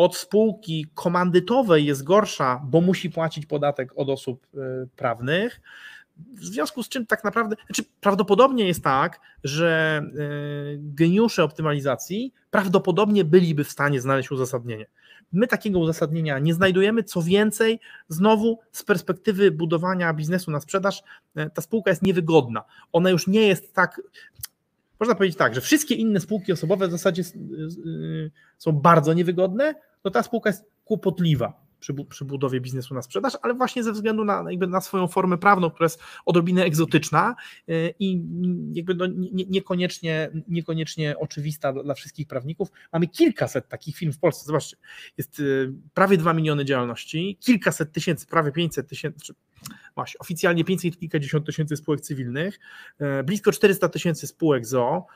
od spółki komandytowej jest gorsza, bo musi płacić podatek od osób e, prawnych. W związku z czym tak naprawdę, znaczy prawdopodobnie jest tak, że e, geniusze optymalizacji prawdopodobnie byliby w stanie znaleźć uzasadnienie. My takiego uzasadnienia nie znajdujemy. Co więcej, znowu z perspektywy budowania biznesu na sprzedaż, e, ta spółka jest niewygodna. Ona już nie jest tak można powiedzieć tak, że wszystkie inne spółki osobowe w zasadzie są bardzo niewygodne, no ta spółka jest kłopotliwa przy, przy budowie biznesu na sprzedaż, ale właśnie ze względu na, jakby na swoją formę prawną, która jest odrobinę egzotyczna y, i jakby no nie, niekoniecznie, niekoniecznie oczywista dla, dla wszystkich prawników. Mamy kilkaset takich firm w Polsce. Zobaczcie, jest y, prawie 2 miliony działalności, kilkaset tysięcy, prawie 500 tysięcy, właśnie oficjalnie 500 kilkadziesiąt tysięcy spółek cywilnych, y, blisko 400 tysięcy spółek ZO,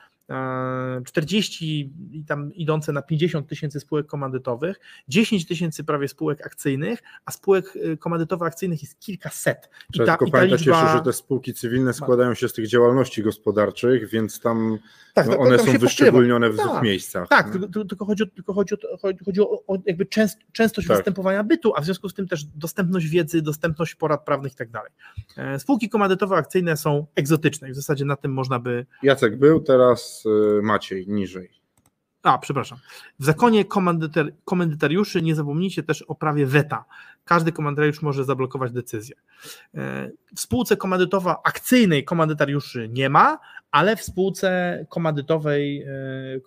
40 i tam idące na 50 tysięcy spółek komandytowych, 10 tysięcy prawie spółek akcyjnych, a spółek y, komandytowych akcyjnych jest kilkaset.
I ta, tylko i ta liczba... jeszcze, że te spółki cywilne składają się z tych działalności gospodarczych, więc tam tak, no, one są wyszczególnione w dwóch tak, miejscach.
Tak, tylko chodzi o, tylko chodzi o, chodzi o, o jakby częst, częstość tak. występowania bytu, a w związku z tym też dostępność wiedzy, dostępność porad prawnych i tak dalej. E, spółki komandytowe akcyjne są egzotyczne i w zasadzie na tym można by...
Jacek był, teraz y, Maciej, niżej.
A, przepraszam. W zakonie komendytariuszy nie zapomnijcie też o prawie weta. Każdy komendytariusz może zablokować decyzję. E, w spółce komandytowa akcyjnej komandytariuszy nie ma, ale w spółce komandytowej e, e,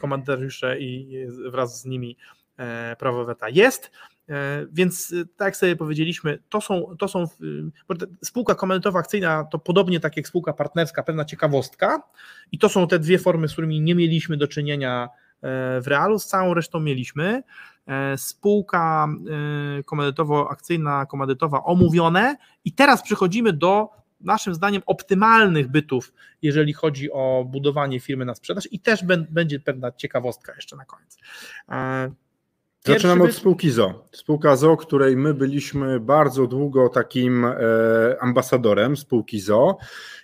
komandytariusze i wraz z nimi prawo weta jest. Więc tak jak sobie powiedzieliśmy, to są, to są spółka komandytowa akcyjna to podobnie tak jak spółka partnerska, pewna ciekawostka i to są te dwie formy, z którymi nie mieliśmy do czynienia w realu, z całą resztą mieliśmy. E, spółka e, komandytowo-akcyjna, komandytowa omówione i teraz przechodzimy do naszym zdaniem optymalnych bytów, jeżeli chodzi o budowanie firmy na sprzedaż i też będzie pewna ciekawostka jeszcze na koniec.
Pierwszy Zaczynamy od spółki ZO. Spółka ZO, której my byliśmy bardzo długo takim e, ambasadorem spółki ZO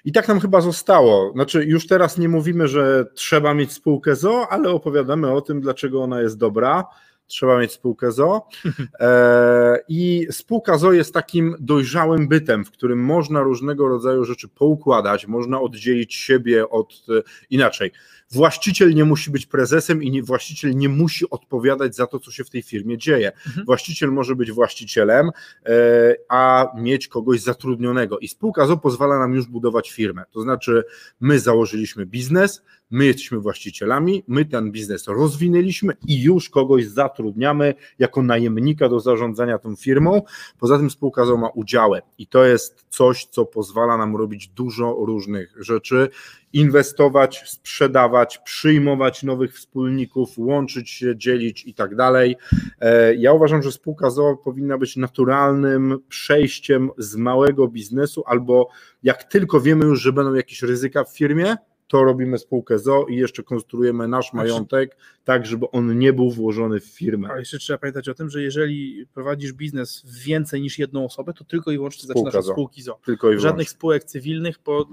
i tak nam chyba zostało. Znaczy, już teraz nie mówimy, że trzeba mieć spółkę ZO, ale opowiadamy o tym, dlaczego ona jest dobra trzeba mieć spółkę ZO. E, I spółka ZO jest takim dojrzałym bytem, w którym można różnego rodzaju rzeczy poukładać, można oddzielić siebie od e, inaczej. Właściciel nie musi być prezesem i nie, właściciel nie musi odpowiadać za to, co się w tej firmie dzieje. Mhm. Właściciel może być właścicielem, e, a mieć kogoś zatrudnionego. I spółka ZO pozwala nam już budować firmę. To znaczy, my założyliśmy biznes, my jesteśmy właścicielami, my ten biznes rozwinęliśmy i już kogoś zatrudniamy jako najemnika do zarządzania tą firmą. Poza tym spółka ZO ma udziały i to jest coś, co pozwala nam robić dużo różnych rzeczy inwestować, sprzedawać, przyjmować nowych wspólników, łączyć się, dzielić i tak dalej. E, ja uważam, że spółka ZOO powinna być naturalnym przejściem z małego biznesu, albo jak tylko wiemy już, że będą jakieś ryzyka w firmie, to robimy spółkę ZO i jeszcze konstruujemy nasz majątek tak, żeby on nie był włożony w firmę.
A jeszcze trzeba pamiętać o tym, że jeżeli prowadzisz biznes w więcej niż jedną osobę, to tylko i wyłącznie zaczynasz od spółki ZO. Tylko i Żadnych spółek cywilnych, bo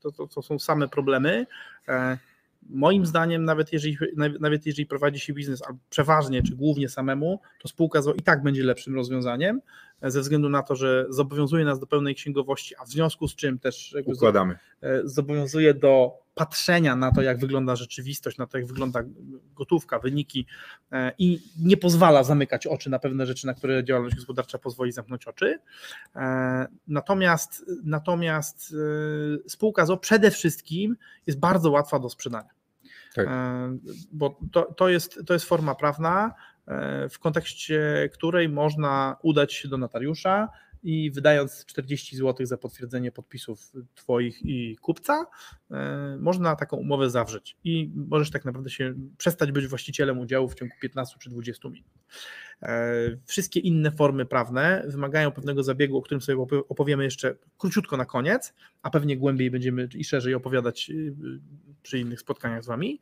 to, to, to są same problemy. E, moim zdaniem, nawet jeżeli, nawet jeżeli prowadzi się biznes przeważnie czy głównie samemu, to spółka ZO i tak będzie lepszym rozwiązaniem, e, ze względu na to, że zobowiązuje nas do pełnej księgowości, a w związku z czym też
układamy.
E, zobowiązuje do patrzenia na to, jak wygląda rzeczywistość, na to, jak wygląda gotówka, wyniki e, i nie pozwala zamykać oczy na pewne rzeczy, na które działalność gospodarcza pozwoli zamknąć oczy. E, natomiast, natomiast e, spółka ZO przede wszystkim jest bardzo łatwa do sprzedania. Tak. Bo to, to, jest, to jest forma prawna, w kontekście której można udać się do notariusza, i wydając 40 zł za potwierdzenie podpisów Twoich i kupca, e, można taką umowę zawrzeć i możesz tak naprawdę się przestać być właścicielem udziału w ciągu 15 czy 20 minut. E, wszystkie inne formy prawne wymagają pewnego zabiegu, o którym sobie opowiemy jeszcze króciutko na koniec, a pewnie głębiej będziemy i szerzej opowiadać y, przy innych spotkaniach z Wami.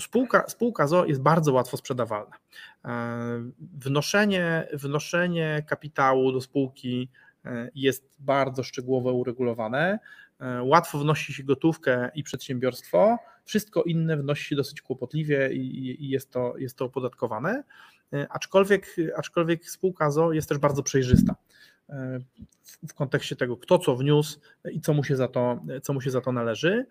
Spółka, spółka ZO jest bardzo łatwo sprzedawalna. E, wnoszenie, wnoszenie kapitału do spółki e, jest bardzo szczegółowo uregulowane. E, łatwo wnosi się gotówkę i przedsiębiorstwo, wszystko inne wnosi się dosyć kłopotliwie i jest to, jest to opodatkowane. Aczkolwiek, aczkolwiek spółka ZO jest też bardzo przejrzysta w kontekście tego, kto co wniósł i co mu się za to, co mu się za to należy.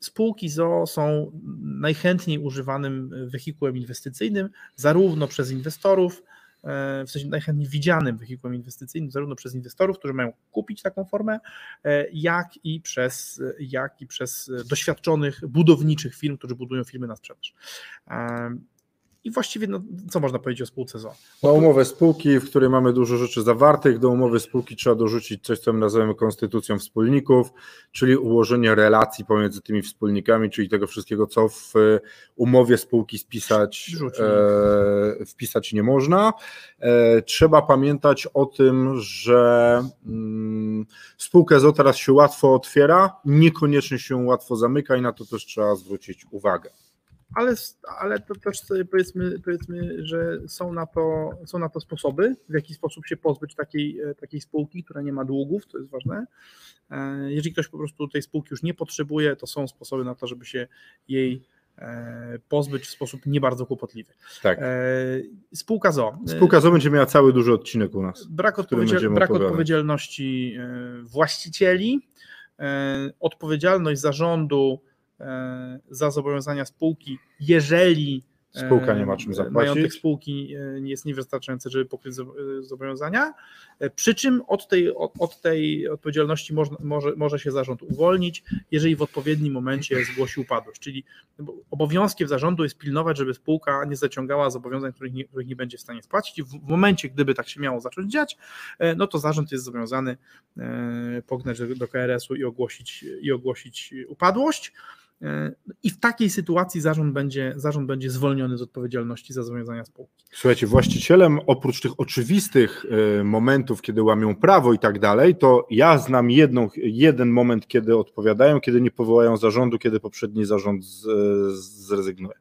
Spółki ZO są najchętniej używanym wehikułem inwestycyjnym, zarówno przez inwestorów, e, w sensie najchętniej widzianym wehikułem inwestycyjnym, zarówno przez inwestorów, którzy mają kupić taką formę, e, jak i przez, jak i przez doświadczonych budowniczych firm, którzy budują firmy na sprzedaż. E, i właściwie, no, co można powiedzieć o spółce ZO?
Do umowę spółki, w której mamy dużo rzeczy zawartych, do umowy spółki trzeba dorzucić coś, co my nazywamy konstytucją wspólników, czyli ułożenie relacji pomiędzy tymi wspólnikami, czyli tego wszystkiego, co w umowie spółki spisać, e, wpisać nie można. E, trzeba pamiętać o tym, że mm, spółkę ZO teraz się łatwo otwiera, niekoniecznie się łatwo zamyka i na to też trzeba zwrócić uwagę
ale, ale to też sobie powiedzmy, powiedzmy, że są na, to, są na to sposoby, w jaki sposób się pozbyć takiej, e, takiej spółki, która nie ma długów, to jest ważne. E, jeżeli ktoś po prostu tej spółki już nie potrzebuje, to są sposoby na to, żeby się jej e, pozbyć w sposób nie bardzo kłopotliwy.
Tak.
Spółka ZO.
Spółka ZO będzie miała cały duży odcinek u nas.
Brak, odpowiedzial brak odpowiedzialności właścicieli, odpowiedzialność zarządu za zobowiązania spółki, jeżeli
Spółka nie ma czym zapłacić.
Majątek spółki e, jest niewystarczający, żeby pokryć e, zobowiązania. Przy czym od tej, od, od tej odpowiedzialności może, może, może się zarząd uwolnić, jeżeli w odpowiednim momencie zgłosi upadłość. Czyli obowiązkiem zarządu jest pilnować, żeby spółka nie zaciągała zobowiązań, których nie, których nie będzie w stanie spłacić. I w, w momencie, gdyby tak się miało zacząć dziać, no to zarząd jest zobowiązany pognać do, do KRS-u i ogłosić, i ogłosić upadłość. I w takiej sytuacji zarząd będzie, zarząd będzie zwolniony z odpowiedzialności za zobowiązania spółki.
Słuchajcie, właścicielem oprócz tych oczywistych momentów, kiedy łamią prawo i tak dalej, to ja znam jedną, jeden moment, kiedy odpowiadają, kiedy nie powołają zarządu, kiedy poprzedni zarząd zrezygnuje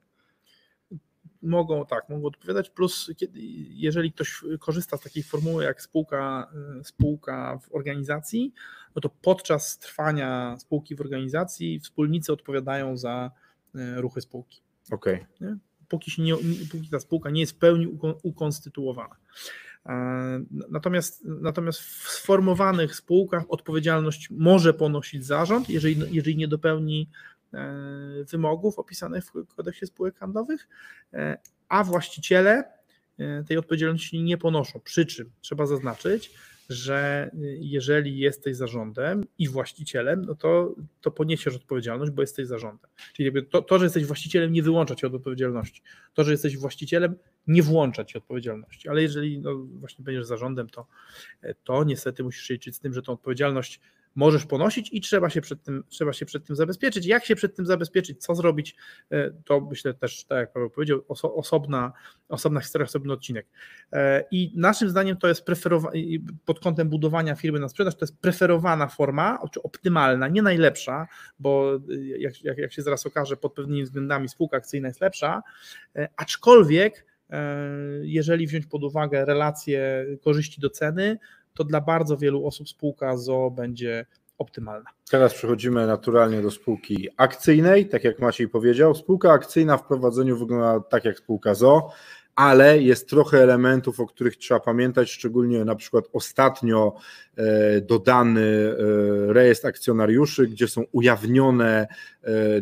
mogą tak, mogą odpowiadać, plus kiedy, jeżeli ktoś korzysta z takiej formuły jak spółka, y, spółka w organizacji, no to podczas trwania spółki w organizacji wspólnicy odpowiadają za y, ruchy spółki.
Okej.
Okay. Póki, się nie, póki ta spółka nie jest w pełni ukonstytuowana. Natomiast, natomiast w sformowanych spółkach odpowiedzialność może ponosić zarząd, jeżeli, jeżeli nie dopełni wymogów opisanych w kodeksie spółek handlowych, e, a właściciele e, tej odpowiedzialności nie ponoszą. Przy czym trzeba zaznaczyć, że jeżeli jesteś zarządem i właścicielem, no to, to poniesiesz odpowiedzialność, bo jesteś zarządem. Czyli to, to, że jesteś właścicielem, nie wyłącza cię od odpowiedzialności. To, że jesteś właścicielem, nie włącza ci odpowiedzialności. Ale jeżeli no, właśnie będziesz zarządem, to, to niestety musisz liczyć z tym, że tą odpowiedzialność możesz ponosić i trzeba się przed tym, trzeba się przed tym zabezpieczyć. Jak się przed tym zabezpieczyć, co zrobić, e, to myślę też, tak jak Paweł powiedział, oso, osobna, osobna historia, osobny odcinek. E, I naszym zdaniem to jest preferowana, pod kątem budowania firmy na sprzedaż, to jest preferowana forma, czy optymalna, nie najlepsza, bo e, jak, jak, jak się zaraz okaże, pod pewnymi względami spółka akcyjna jest lepsza, aczkolwiek jeżeli wziąć pod uwagę relacje korzyści do ceny, to dla bardzo wielu osób spółka ZO będzie optymalna.
Teraz przechodzimy naturalnie do spółki akcyjnej, tak jak Maciej powiedział. Spółka akcyjna w prowadzeniu wygląda tak jak spółka ZO ale jest trochę elementów, o których trzeba pamiętać, szczególnie na przykład ostatnio e, dodany e, rejestr akcjonariuszy, gdzie są ujawnione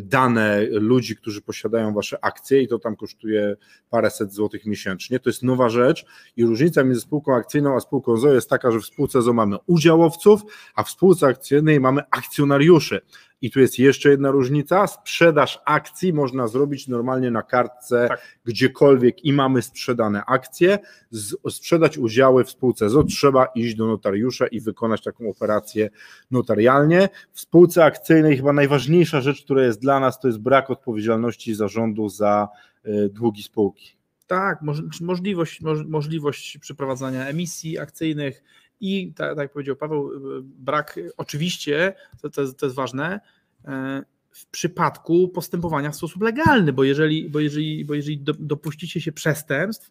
dane ludzi, którzy posiadają wasze akcje i to tam kosztuje paręset złotych miesięcznie. To jest nowa rzecz i różnica między spółką akcyjną a spółką ZO jest taka, że w spółce ZO mamy udziałowców, a w spółce akcyjnej mamy akcjonariuszy. I tu jest jeszcze jedna różnica. Sprzedaż akcji można zrobić normalnie na kartce tak. gdziekolwiek i mamy sprzedane akcje. Z, sprzedać udziały w spółce ZO trzeba iść do notariusza i wykonać taką operację notarialnie. W spółce akcyjnej chyba najważniejsza rzecz, która jest dla nas, to jest brak odpowiedzialności zarządu za y, długi spółki.
Tak, możliwość, możliwość przeprowadzania emisji akcyjnych, i tak, jak powiedział Paweł, brak, oczywiście, to, to, jest, to jest ważne, e, w przypadku postępowania w sposób legalny, bo jeżeli, bo jeżeli, bo jeżeli dopuścicie się przestępstw,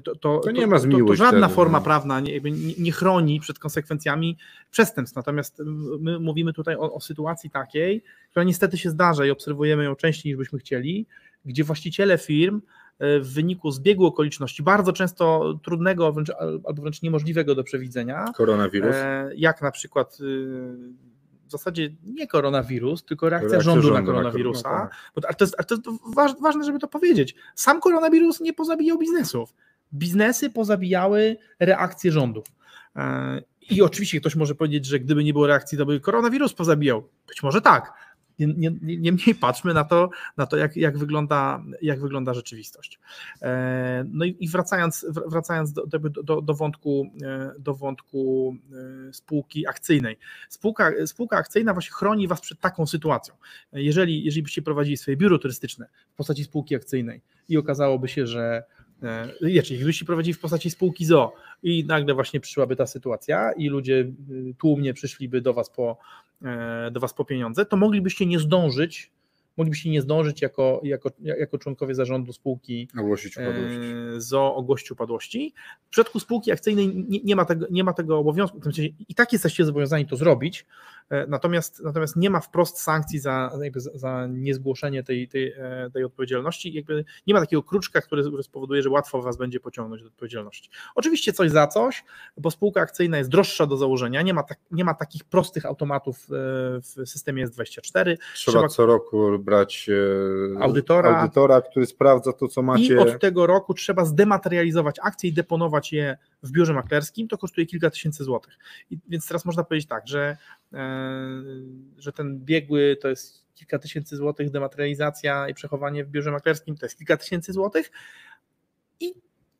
to, to,
to, nie ma
to, to żadna wtedy, forma no. prawna nie, nie, nie, chroni przed konsekwencjami przestępstw. Natomiast my mówimy tutaj o, o, sytuacji takiej, która niestety się zdarza i obserwujemy ją częściej niż byśmy chcieli, gdzie właściciele firm E, w wyniku zbiegu okoliczności, bardzo często trudnego wręcz, albo wręcz niemożliwego do przewidzenia.
Koronawirus.
E, jak na przykład y, w zasadzie nie koronawirus, tylko reakcja, reakcja rządu, rządu, na koronawirusa. Na no ale to jest, ale to jest ważne, żeby to powiedzieć. Sam koronawirus nie pozabijał biznesów. Biznesy pozabijały reakcje rządów. E, I oczywiście ktoś może powiedzieć, że gdyby nie było reakcji, to by koronawirus pozabijał. Być może tak, Niemniej nie, patrzmy na to, na to jak, jak, wygląda, jak wygląda rzeczywistość. E, no i wracając, wracając do, do, do, wątku, e, do wątku spółki akcyjnej. Spółka, spółka akcyjna właśnie chroni Was przed taką sytuacją. Jeżeli, jeżeli byście prowadzili swoje biuro turystyczne w postaci spółki akcyjnej i okazałoby się, że wiecie, gdybyście prowadzili w postaci spółki ZO i nagle właśnie przyszłaby ta sytuacja i ludzie y, tłumnie przyszliby do was po, e, do was po pieniądze, to moglibyście nie zdążyć moglibyście nie zdążyć jako, jako, jako członkowie zarządu spółki
ogłosić upadłość.
E, ZO ogłosić upadłości. W przypadku spółki akcyjnej nie, nie, ma, tego, nie ma tego obowiązku, w tym sensie i tak jesteście zobowiązani to zrobić, e, natomiast, natomiast nie ma wprost sankcji za, za niezgłoszenie tej, tej, e, tej odpowiedzialności, jakby nie ma takiego kruczka, który, spowoduje, że łatwo was będzie pociągnąć do odpowiedzialności. Oczywiście coś za coś, bo spółka akcyjna jest droższa do założenia, nie ma, tak, nie ma takich prostych automatów w systemie S24.
Trzeba, Trzeba co roku brać e, audytora, audytora, który sprawdza to, co macie.
I od tego roku trzeba zdematerializować akcje i deponować je w biurze maklerskim. To kosztuje kilka tysięcy złotych. I, więc teraz można powiedzieć tak, że, e, że ten biegły to jest kilka tysięcy złotych, dematerializacja i przechowanie w biurze maklerskim to jest kilka tysięcy złotych. I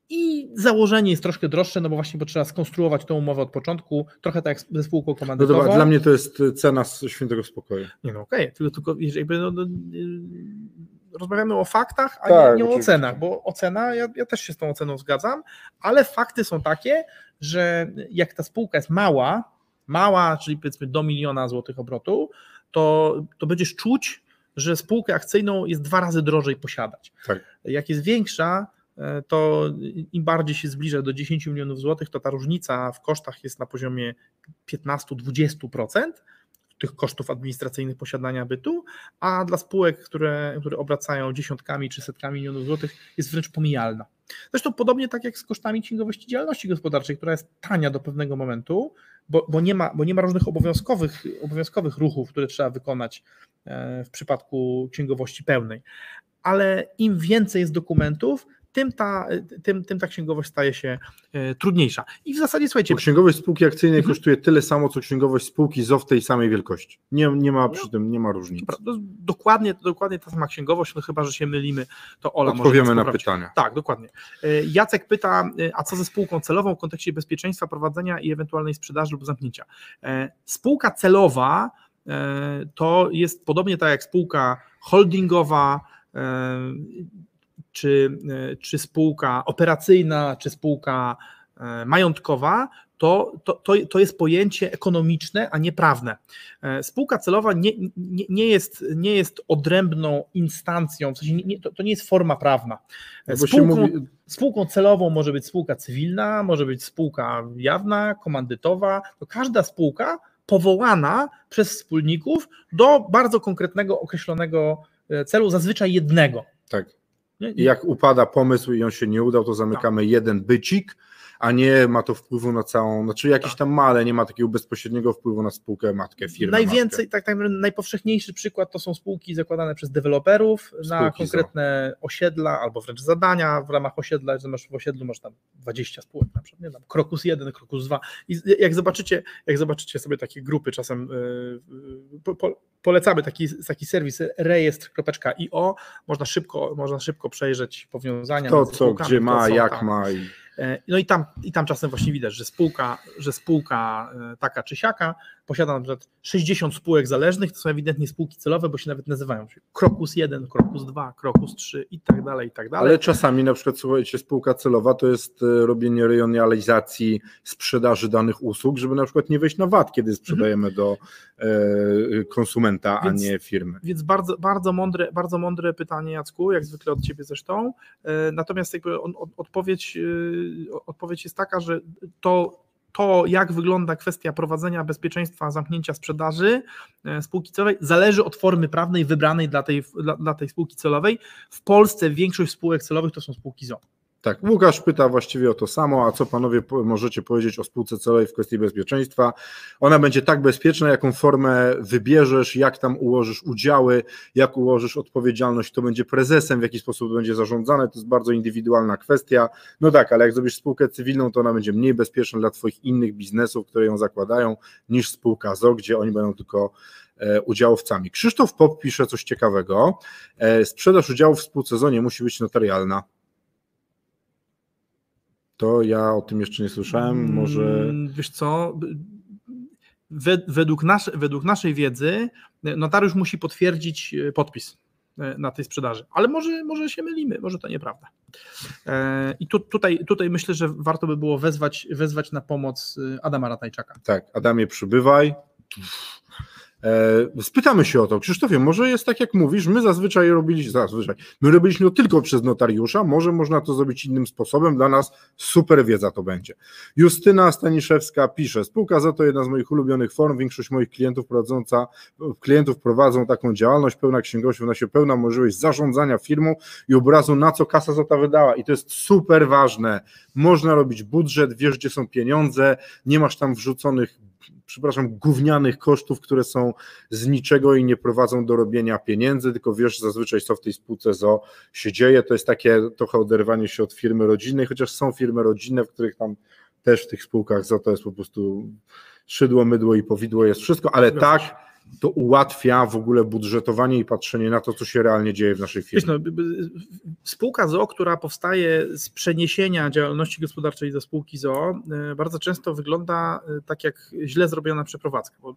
i założenie jest troszkę droższe, no bo właśnie bo trzeba skonstruować tą umowę od początku, trochę tak jak ze spółką
No
komandytową.
dobra, dla mnie to jest cena z świętego spokoju.
Nie no okej, tylko, tylko jakby no, no, yy, rozmawiamy o faktach, a
Tak,
nie, nie o ocenach, bo ocena, ja, ja też się z tą oceną zgadzam, ale fakty są takie, że jak ta spółka jest mała, mała, czyli powiedzmy do miliona złotych obrotu, to, to będziesz czuć, że spółkę akcyjną jest dwa razy drożej posiadać.
Tak.
Jak jest większa, e, to im bardziej się zbliża do 10 milionów złotych, to ta różnica w kosztach jest na poziomie 15-20% tych kosztów administracyjnych posiadania bytu, a dla spółek, które, które obracają dziesiątkami czy setkami milionów złotych, jest wręcz pomijalna. Zresztą podobnie tak jak z kosztami księgowości działalności gospodarczej, która jest tania do pewnego momentu, bo, bo, nie, ma, bo nie ma różnych obowiązkowych, obowiązkowych ruchów, które trzeba wykonać e, w przypadku księgowości pełnej. Ale im więcej jest dokumentów, tym ta, tym, tym ta księgowość staje się e, trudniejsza. I w zasadzie, słuchajcie,
Bo księgowość spółki akcyjnej
Mhm.
kosztuje tyle samo, co księgowość spółki ZO w tej samej wielkości. Nie, nie ma przy
No.
tym, nie ma różnicy.
No, dokładnie, dokładnie ta sama księgowość, no chyba, że się mylimy, to Ola może
Odpowiemy na pytania.
Tak, dokładnie. E, Jacek pyta, e, a co ze spółką celową w kontekście bezpieczeństwa prowadzenia i ewentualnej sprzedaży lub zamknięcia? Spółka celowa to jest podobnie tak jak spółka holdingowa, czy, e, czy spółka operacyjna, czy spółka e, majątkowa, to, to, to, jest pojęcie ekonomiczne, a nie prawne. E, Spółka celowa nie, nie, nie, jest, nie jest odrębną instancją, w sensie nie, to, to nie jest forma prawna.
No
Spółką,
mówi,
spółką celową może być spółka cywilna, może być spółka jawna, komandytowa. To każda spółka powołana przez wspólników do bardzo konkretnego, określonego celu, zazwyczaj jednego.
tak. I jak upada pomysł i on się nie udał, to zamykamy
Tak.
jeden bycik, a nie ma to wpływu na całą, znaczy jakiś
Tak.
tam ma, ale nie ma takiego bezpośredniego wpływu na spółkę matkę, firmę
Najwięcej, tak, tak, najpowszechniejszy przykład to są spółki zakładane przez deweloperów na
Spółki
konkretne osiedla albo wręcz zadania. W ramach osiedla, że masz w osiedlu masz tam 20 spółek na przykład, nie tam Krokus 1, Krokus 2 i jak zobaczycie, jak zobaczycie sobie takie grupy czasem yy, po, po, polecamy taki, taki serwis rejestr.io, można szybko, można szybko przejrzeć powiązania
To co, gdzie ma, jak ma i
No i tam, i tam czasem właśnie widać, że spółka, że spółka e, taka czy siaka posiada na przykład 60 spółek zależnych, to są ewidentnie spółki celowe, bo się nawet nazywają się Krokus 1, Krokus 2, Krokus 3 i tak dalej, i tak dalej.
Ale czasami na przykład, słuchajcie, spółka celowa to jest e, robienie rejonalizacji sprzedaży danych usług, żeby na przykład nie wejść na VAT, kiedy sprzedajemy do e, konsumenta,
Więc-
a nie firmy.
Więc bardzo, bardzo, mądre, bardzo mądre pytanie, Jacku, jak zwykle od Ciebie zresztą. E, Natomiast jakby on- od- odpowiedź, e, odpowiedź jest taka, że to, to, jak wygląda kwestia prowadzenia bezpieczeństwa zamknięcia sprzedaży e, spółki celowej, zależy od formy prawnej wybranej dla tej, dla, dla tej spółki celowej. W Polsce większość spółek celowych to są spółki ZO.
Tak, Łukasz pyta właściwie o to samo, a co panowie możecie powiedzieć o spółce celowej w kwestii bezpieczeństwa? Ona będzie tak bezpieczna, jaką formę wybierzesz, jak tam ułożysz udziały, jak ułożysz odpowiedzialność, kto będzie prezesem, w jaki sposób będzie zarządzane, to jest bardzo indywidualna kwestia. No tak, ale jak zrobisz spółkę cywilną, to ona będzie mniej bezpieczna dla twoich innych biznesów, które ją zakładają, niż spółka ZO, gdzie oni będą tylko e, udziałowcami. Krzysztof Pop pisze coś ciekawego. E, Sprzedaż udziałów w spółce ZO nie musi być notarialna. To ja o tym jeszcze nie słyszałem. Może.
Mm, Wiesz co, we- według, nas, według naszej wiedzy e, notariusz musi potwierdzić e, podpis e, na tej sprzedaży, ale może, może się mylimy, może to nieprawda. I tu, tutaj, tutaj myślę, że warto by było wezwać, wezwać na pomoc Adama Ratajczaka.
Tak, Adamie, przybywaj. E, Spytamy się o to. Krzysztofie, może jest tak jak mówisz, my zazwyczaj robiliśmy, zazwyczaj, my robiliśmy to tylko przez notariusza, może można to zrobić innym sposobem, dla nas super wiedza to będzie. Justyna Staniszewska pisze, spółka za to jedna z moich ulubionych form, większość moich klientów prowadząca, klientów prowadzą taką działalność, pełna księgowość, w się pełna możliwość zarządzania firmą i obrazu na co kasa za to wydała i to jest super ważne, można robić budżet, wiesz gdzie są pieniądze, nie masz tam wrzuconych przepraszam, gównianych kosztów, które są z niczego i nie prowadzą do robienia pieniędzy, tylko wiesz zazwyczaj co w tej spółce ZO się dzieje, to jest takie trochę oderwanie się od firmy rodzinnej, chociaż są firmy rodzinne, w których tam też w tych spółkach ZO to jest po prostu szydło, mydło i powidło jest wszystko, ale tak. To ułatwia w ogóle budżetowanie i patrzenie na to, co się realnie dzieje w naszej firmie.
Wiesz, no, spółka ZO, która powstaje z przeniesienia działalności gospodarczej do spółki ZO, e, bardzo często wygląda e, tak jak źle zrobiona przeprowadzka. Bo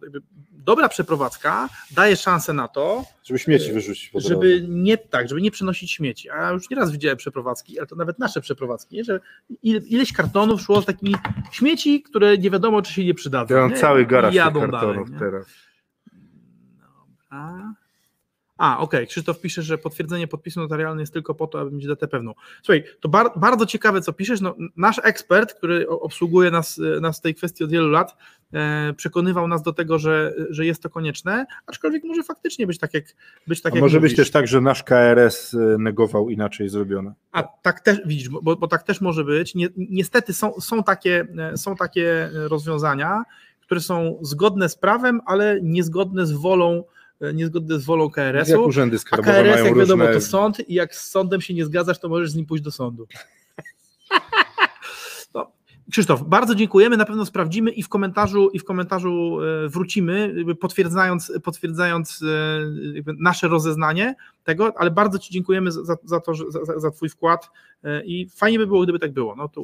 dobra przeprowadzka daje szansę na to,
żeby śmieci wyrzucić. Po
żeby nie tak, żeby nie przenosić śmieci. A już nieraz widziałem przeprowadzki, ale to nawet nasze przeprowadzki, nie? że ileś kartonów szło z takimi śmieci, które nie wiadomo, czy się nie przydadzą.
Ja mam cały garaż kartonów
dalej,
teraz.
A, a okej, Krzysztof pisze, że potwierdzenie podpisu notarialnego jest tylko po to, aby mieć datę pewną. Słuchaj, to bar bardzo ciekawe, co piszesz. No, nasz ekspert, który obsługuje nas, nas w tej kwestii od wielu lat, e, przekonywał nas do tego, że, że jest to konieczne, aczkolwiek może faktycznie być tak, jak być tak
A
jak
może być
mówisz.
też tak, że nasz KRS y, negował inaczej zrobione.
A tak też widzisz, bo, bo tak też może być. Nie, niestety są, są, takie, e, są takie e, rozwiązania, które są zgodne z prawem, ale niezgodne z wolą, e, niezgodne z wolą
Jak
KRS-u.
urzędy
A
skarbowe
KRS,
mają
jak wiadomo,
różne...
to sąd i jak z sądem się nie zgadzasz, to możesz z nim pójść do sądu. No, Krzysztof, bardzo dziękujemy, na pewno sprawdzimy i w komentarzu, i w komentarzu e, wrócimy, potwierdzając, potwierdzając e, nasze rozeznanie tego, ale bardzo Ci dziękujemy za, za to, za, za Twój wkład e, i fajnie by było, gdyby tak było, no to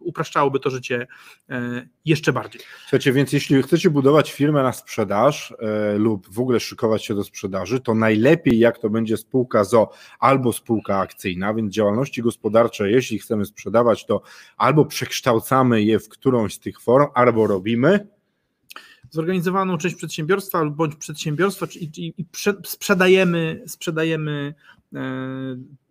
upraszczałoby to życie e, jeszcze bardziej.
Słuchajcie, więc jeśli chcecie budować firmę na sprzedaż e, lub w ogóle szykować się do sprzedaży, to najlepiej jak to będzie spółka ZO albo spółka akcyjna, więc działalności gospodarcze, jeśli chcemy sprzedawać, to albo przekształcamy je w którąś z tych form, albo robimy.
Zorganizowaną część przedsiębiorstwa lub bądź przedsiębiorstwa i, i, i prze, sprzedajemy, sprzedajemy e,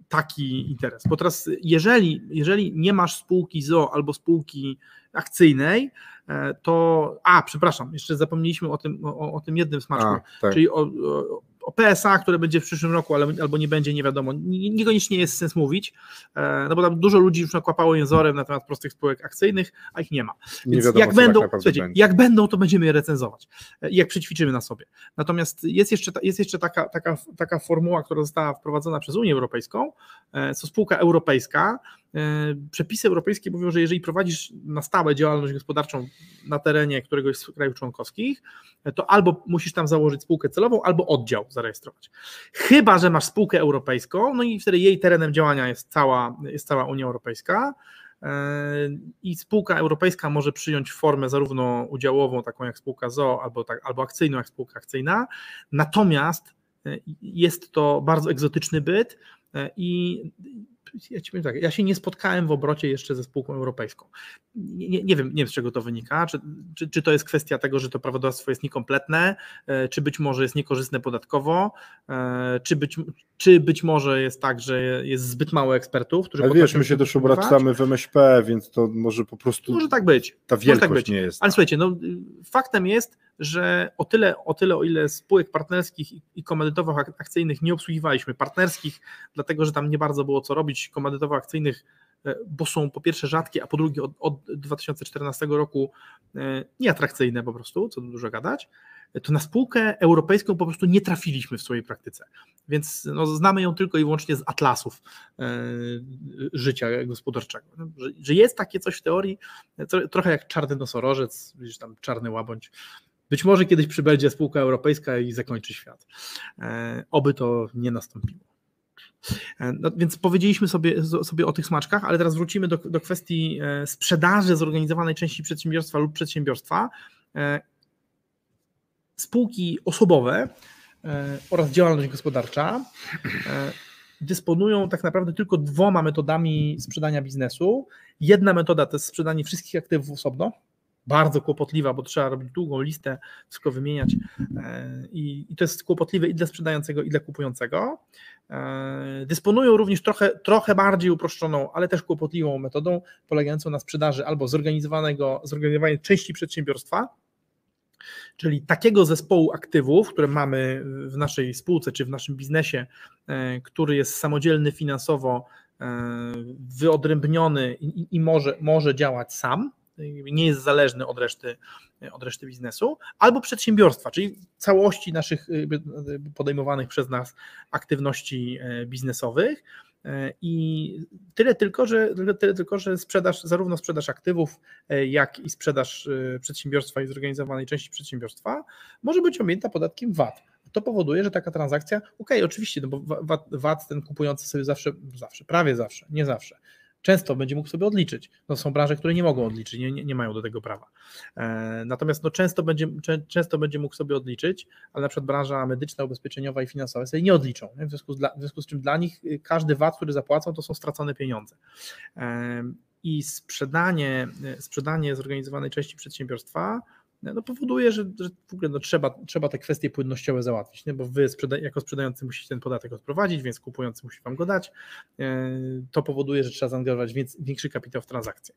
taki interes. Bo teraz, jeżeli, jeżeli nie masz spółki ZO albo spółki akcyjnej, e, to. A, przepraszam, jeszcze zapomnieliśmy o tym, o, o tym jednym smaczku,
tak.
czyli o, o, o PSA, które będzie w przyszłym roku, ale, albo nie będzie, nie wiadomo. Ni- Niekoniecznie jest sens mówić, e, no bo tam dużo ludzi już nakłapało jęzorem na temat prostych spółek akcyjnych, a ich nie ma.
Nie
Więc
wiadomo,
jak
co
będą,
tak będzie.
jak będą, to będziemy je recenzować. E, Jak przećwiczymy na sobie. Natomiast jest jeszcze, jest jeszcze taka, taka, taka formuła, która została wprowadzona przez Unię Europejską, e, co spółka europejska. E, Przepisy europejskie mówią, że jeżeli prowadzisz na stałe działalność gospodarczą na terenie któregoś z krajów członkowskich, to albo musisz tam założyć spółkę celową, albo oddział zarejestrować. Chyba, że masz spółkę europejską, no i wtedy jej terenem działania jest cała, jest cała Unia Europejska. E, I spółka europejska może przyjąć formę zarówno udziałową, taką jak spółka ZO, albo, tak, albo akcyjną, jak spółka akcyjna. Natomiast e, jest to bardzo egzotyczny byt i ja ci powiem tak, ja się nie spotkałem w obrocie jeszcze ze spółką europejską. Nie, nie, wiem, nie wiem, z czego to wynika. Czy, czy, czy to jest kwestia tego, że to prawodawstwo jest niekompletne, e, czy być może jest niekorzystne podatkowo, e, czy być, czy być może jest tak, że jest zbyt mało ekspertów, którzy
Ale wiesz, my się też obracamy w MŚP, więc to może po prostu
Może tak być.
ta
może
wielkość
tak być.
nie jest.
Ale słuchajcie, no, faktem jest, że o tyle, o tyle, o ile spółek partnerskich i- komandytowo-akcyjnych nie obsługiwaliśmy, partnerskich, dlatego że tam nie bardzo było co robić, komandytowo-akcyjnych, bo są po pierwsze rzadkie, a po drugie od, od 2014 roku e, nieatrakcyjne po prostu, co dużo gadać, to na spółkę europejską po prostu nie trafiliśmy w swojej praktyce. Więc no, znamy ją tylko i wyłącznie z atlasów e, życia gospodarczego. No, Że, że jest takie coś w teorii, tro- trochę jak czarny nosorożec, widzisz tam czarny łabędź. Być może kiedyś przybędzie spółka europejska i zakończy świat. E, oby to nie nastąpiło. E, No, więc powiedzieliśmy sobie, sobie o tych smaczkach, ale teraz wrócimy do, do kwestii e, sprzedaży zorganizowanej części przedsiębiorstwa lub przedsiębiorstwa. E, Spółki osobowe oraz działalność gospodarcza dysponują tak naprawdę tylko dwoma metodami sprzedania biznesu. Jedna metoda to jest sprzedanie wszystkich aktywów osobno, bardzo kłopotliwa, bo trzeba robić długą listę, wszystko wymieniać e, i, i to jest kłopotliwe i dla sprzedającego, i dla kupującego. E, Dysponują również trochę, trochę bardziej uproszczoną, ale też kłopotliwą metodą polegającą na sprzedaży albo zorganizowanego, zorganizowanej części przedsiębiorstwa, czyli takiego zespołu aktywów, które mamy w naszej spółce czy w naszym biznesie, e, który jest samodzielny finansowo, wyodrębniony i, i może, może działać sam, nie jest zależny od reszty, od reszty biznesu, albo przedsiębiorstwa, czyli całości naszych podejmowanych przez nas aktywności e, biznesowych. I tyle tylko, że, tyle tylko, że sprzedaż, zarówno sprzedaż aktywów, jak i sprzedaż przedsiębiorstwa i zorganizowanej części przedsiębiorstwa może być objęta podatkiem VAT to powoduje, że taka transakcja, ok, oczywiście, no bo VAT, VAT ten kupujący sobie zawsze, zawsze, prawie zawsze, nie zawsze, często będzie mógł sobie odliczyć. No są branże, które nie mogą odliczyć, nie, nie, mają do tego prawa. E, natomiast no często, będzie, czę, często będzie mógł sobie odliczyć, ale na przykład branża medyczna, ubezpieczeniowa i finansowa sobie nie odliczą. Nie? W, związku z, w związku z czym dla nich y, każdy VAT, który zapłacą, to są stracone pieniądze. E, I sprzedanie, y, sprzedanie zorganizowanej części przedsiębiorstwa no powoduje, że, że w ogóle no trzeba, trzeba te kwestie płynnościowe załatwić, nie? bo wy sprzeda jako sprzedający musicie ten podatek odprowadzić, więc kupujący musi wam go dać. E, to powoduje, że trzeba zaangażować większy kapitał w transakcje.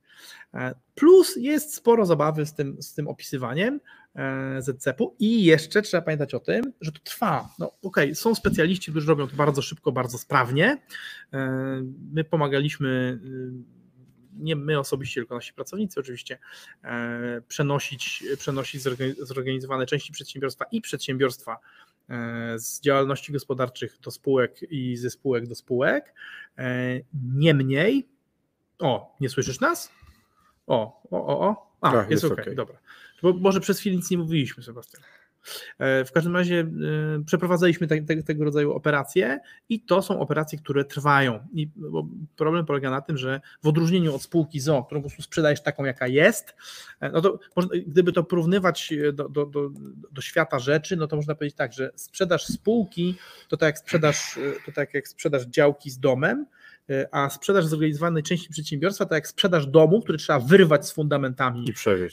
E, plus jest sporo zabawy z tym, z tym opisywaniem e, ZCP-u i jeszcze trzeba pamiętać o tym, że to trwa. No okej, okay, są specjaliści, którzy robią to bardzo szybko, bardzo sprawnie. My pomagaliśmy nie my osobiście, tylko nasi pracownicy oczywiście, e, przenosić, przenosić zorganizowane części przedsiębiorstwa i przedsiębiorstwa e, z działalności gospodarczych do spółek i ze spółek do spółek. E, niemniej, o, nie słyszysz nas? O, o, o, o. A, tak, jest, jest ok, dobra. Bo może przez chwilę nic nie mówiliśmy, Sebastian. E, w każdym razie e, przeprowadzaliśmy te, te, tego rodzaju operacje i to są operacje, które trwają. I problem polega na tym, że w odróżnieniu od spółki ZO, którą po prostu sprzedajesz taką, jaka jest, e, no to można, gdyby to porównywać do, do, do, do, świata rzeczy, no to można powiedzieć tak, że sprzedaż spółki to tak jak sprzedaż, to tak jak sprzedaż działki z domem, a sprzedaż zorganizowanej części przedsiębiorstwa to jak sprzedaż domu, który trzeba wyrwać z fundamentami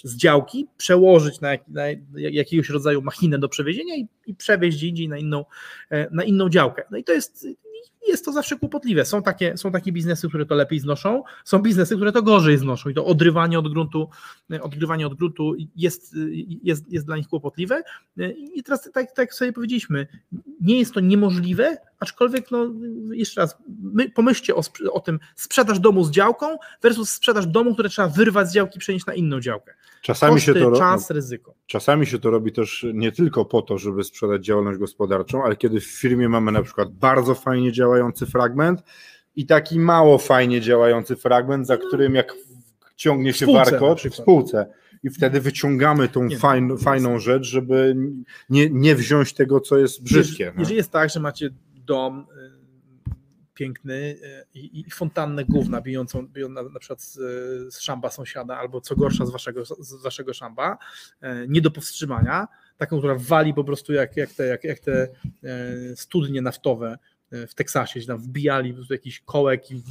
z działki, przełożyć na, jak, na, jakiegoś rodzaju machinę do przewiezienia i, i przewieźć gdzie indziej na inną, e, na inną działkę. No i to jest jest to zawsze kłopotliwe. Są takie, są takie biznesy, które to lepiej znoszą, są biznesy, które to gorzej znoszą i to odrywanie od gruntu, odgrywanie od gruntu jest, jest, jest dla nich kłopotliwe. I teraz, tak, tak sobie powiedzieliśmy, nie jest to niemożliwe, aczkolwiek, no, jeszcze raz, my, pomyślcie o, o tym, sprzedaż domu z działką versus sprzedaż domu, które trzeba wyrwać z działki i przenieść na inną działkę.
Czasami
Koszty,
się to
czas, ryzyko.
Czasami się to robi też nie tylko po to, żeby sprzedać działalność gospodarczą, ale kiedy w firmie mamy na przykład bardzo fajnie działający fragment i taki mało fajnie działający fragment, za którym jak ciągnie się warkocz w spółce i wtedy wyciągamy tą nie, fajn, fajną rzecz, żeby nie, nie wziąć tego, co jest brzydkie. Jeżeli,
no. jeżeli jest tak, że macie dom piękny e, i, i fontannę gówna bijącą, biją na, na przykład z, z szamba sąsiada, albo co gorsza z waszego, z waszego szamba, e, nie do powstrzymania, taką, która wali po prostu jak, jak te, jak, jak te studnie naftowe w Teksasie, gdzie tam wbijali jakiś kołek i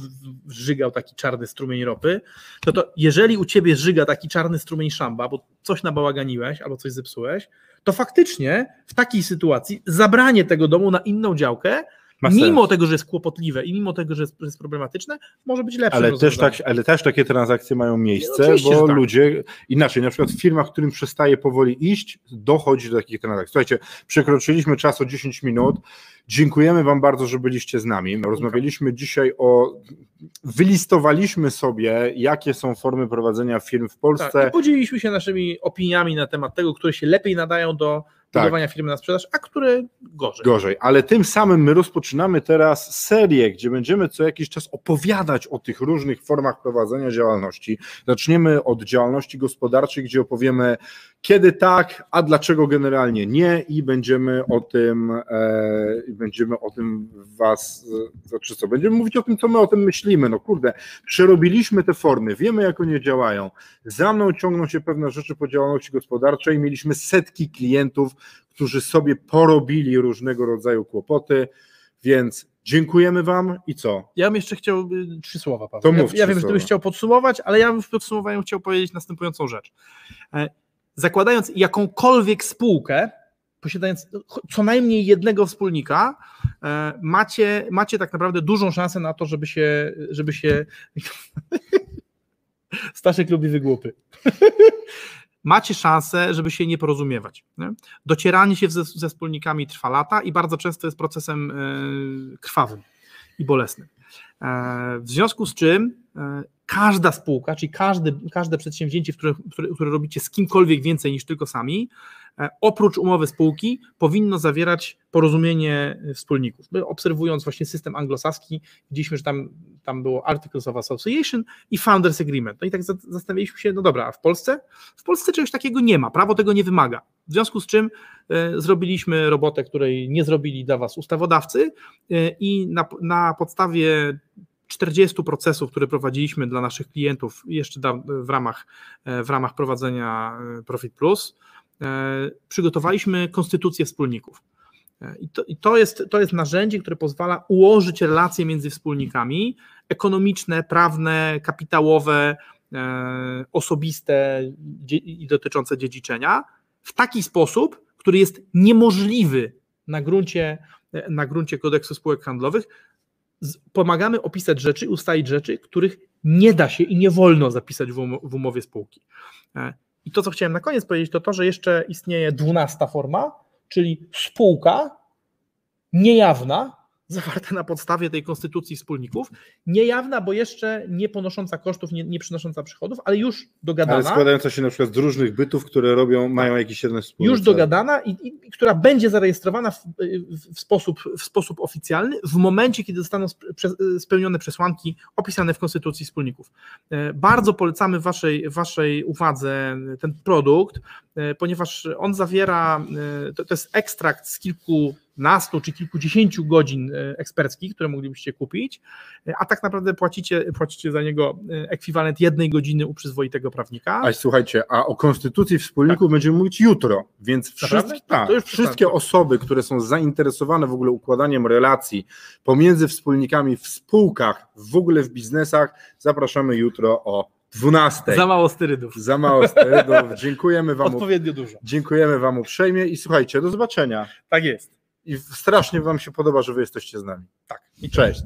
żygał taki czarny strumień ropy, to to jeżeli u ciebie żyga taki czarny strumień szamba, bo coś nabałaganiłeś albo coś zepsułeś, to faktycznie w takiej sytuacji zabranie tego domu na inną działkę ma mimo sens. tego, że jest kłopotliwe i mimo tego, że jest, że jest problematyczne, może być lepsze.
Ale też, tak, ale też takie transakcje mają miejsce, no, bo tak. ludzie inaczej, na przykład w firmach, którym przestaje powoli iść, dochodzi do takich transakcji. Słuchajcie, przekroczyliśmy czas o 10 minut. Dziękujemy Wam bardzo, że byliście z nami. Rozmawialiśmy dzisiaj o. Wylistowaliśmy sobie, jakie są formy prowadzenia firm w Polsce. Tak,
podzieliliśmy się naszymi opiniami na temat tego, które się lepiej nadają do tak. budowania firmy na sprzedaż, a które gorzej.
Gorzej, ale tym samym my rozpoczynamy teraz serię, gdzie będziemy co jakiś czas opowiadać o tych różnych formach prowadzenia działalności. Zaczniemy od działalności gospodarczej, gdzie opowiemy kiedy tak, a dlaczego generalnie nie i będziemy o tym e, będziemy o tym was, znaczy co, będziemy mówić o tym, co my o tym myślimy, no kurde, przerobiliśmy te formy, wiemy jak one działają, za mną ciągną się pewne rzeczy po działalności gospodarczej, mieliśmy setki klientów, którzy sobie porobili różnego rodzaju kłopoty, więc dziękujemy Wam i co?
Ja bym jeszcze chciał y, trzy słowa, Paweł. To mów ja, ja wiem, że Ty byś chciał podsumować, ale ja bym w podsumowaniu chciał powiedzieć następującą rzecz. Zakładając jakąkolwiek spółkę, posiadając co najmniej jednego wspólnika, e, macie, macie tak naprawdę dużą szansę na to, żeby się, żeby się Staszek lubi wygłupy. macie szansę, żeby się nie porozumiewać. Nie? Docieranie się ze, ze wspólnikami trwa lata i bardzo często jest procesem e, krwawym i bolesnym. E, w związku z czym e, każda spółka, czyli każdy, każde przedsięwzięcie, które, które, które robicie z kimkolwiek więcej niż tylko sami, oprócz umowy spółki, powinno zawierać porozumienie wspólników. My obserwując właśnie system anglosaski, widzieliśmy, że tam, tam było Articles of Association i Founders Agreement. No i tak zastanawialiśmy się, no dobra, a w Polsce? W Polsce czegoś takiego nie ma, prawo tego nie wymaga. W związku z czym e, zrobiliśmy robotę, której nie zrobili dla Was ustawodawcy e, i na, na podstawie 40 procesów, które prowadziliśmy dla naszych klientów jeszcze w ramach, e, w ramach prowadzenia Profit Plus, przygotowaliśmy konstytucję wspólników. I to, i to, jest, to jest narzędzie, które pozwala ułożyć relacje między wspólnikami ekonomiczne, prawne, kapitałowe, osobiste i dotyczące dziedziczenia, w taki sposób, który jest niemożliwy na gruncie, na gruncie kodeksu spółek handlowych. Pomagamy opisać rzeczy, ustalić rzeczy, których nie da się i nie wolno zapisać w umowie spółki. I to, co chciałem na koniec powiedzieć, to to, że jeszcze istnieje dwunasta forma, czyli spółka niejawna, zawarte na podstawie tej konstytucji wspólników, niejawna, bo jeszcze nie ponosząca kosztów, nie, nie przynosząca przychodów, ale już dogadana. Ale
składająca się na przykład z różnych bytów, które robią, mają tak. jakiś jeden
wspólny Już dogadana i, i, i, która będzie zarejestrowana w, w, sposób, w sposób oficjalny w momencie, kiedy zostaną spełnione przesłanki opisane w konstytucji wspólników. E, bardzo polecamy waszej, waszej uwadze ten produkt, e, ponieważ on zawiera, e, to, to jest ekstrakt z kilku nastu czy kilkudziesięciu godzin e, eksperckich, które moglibyście kupić, e, a tak naprawdę płacicie, płacicie za niego e, ekwiwalent jednej godziny u przyzwoitego prawnika.
A słuchajcie, a o konstytucji wspólników tak. będziemy mówić jutro, więc wszystkie, tak, wszystkie osoby, które są zainteresowane w ogóle układaniem relacji pomiędzy wspólnikami w spółkach, w ogóle w biznesach, zapraszamy jutro o 12.
Za mało sterydów.
Za mało sterydów. Dziękujemy Wam.
Odpowiednio dużo.
Dziękujemy Wam uprzejmie i słuchajcie, do zobaczenia.
Tak jest
i strasznie Wam się podoba, że Wy jesteście z nami.
Tak.
I cześć.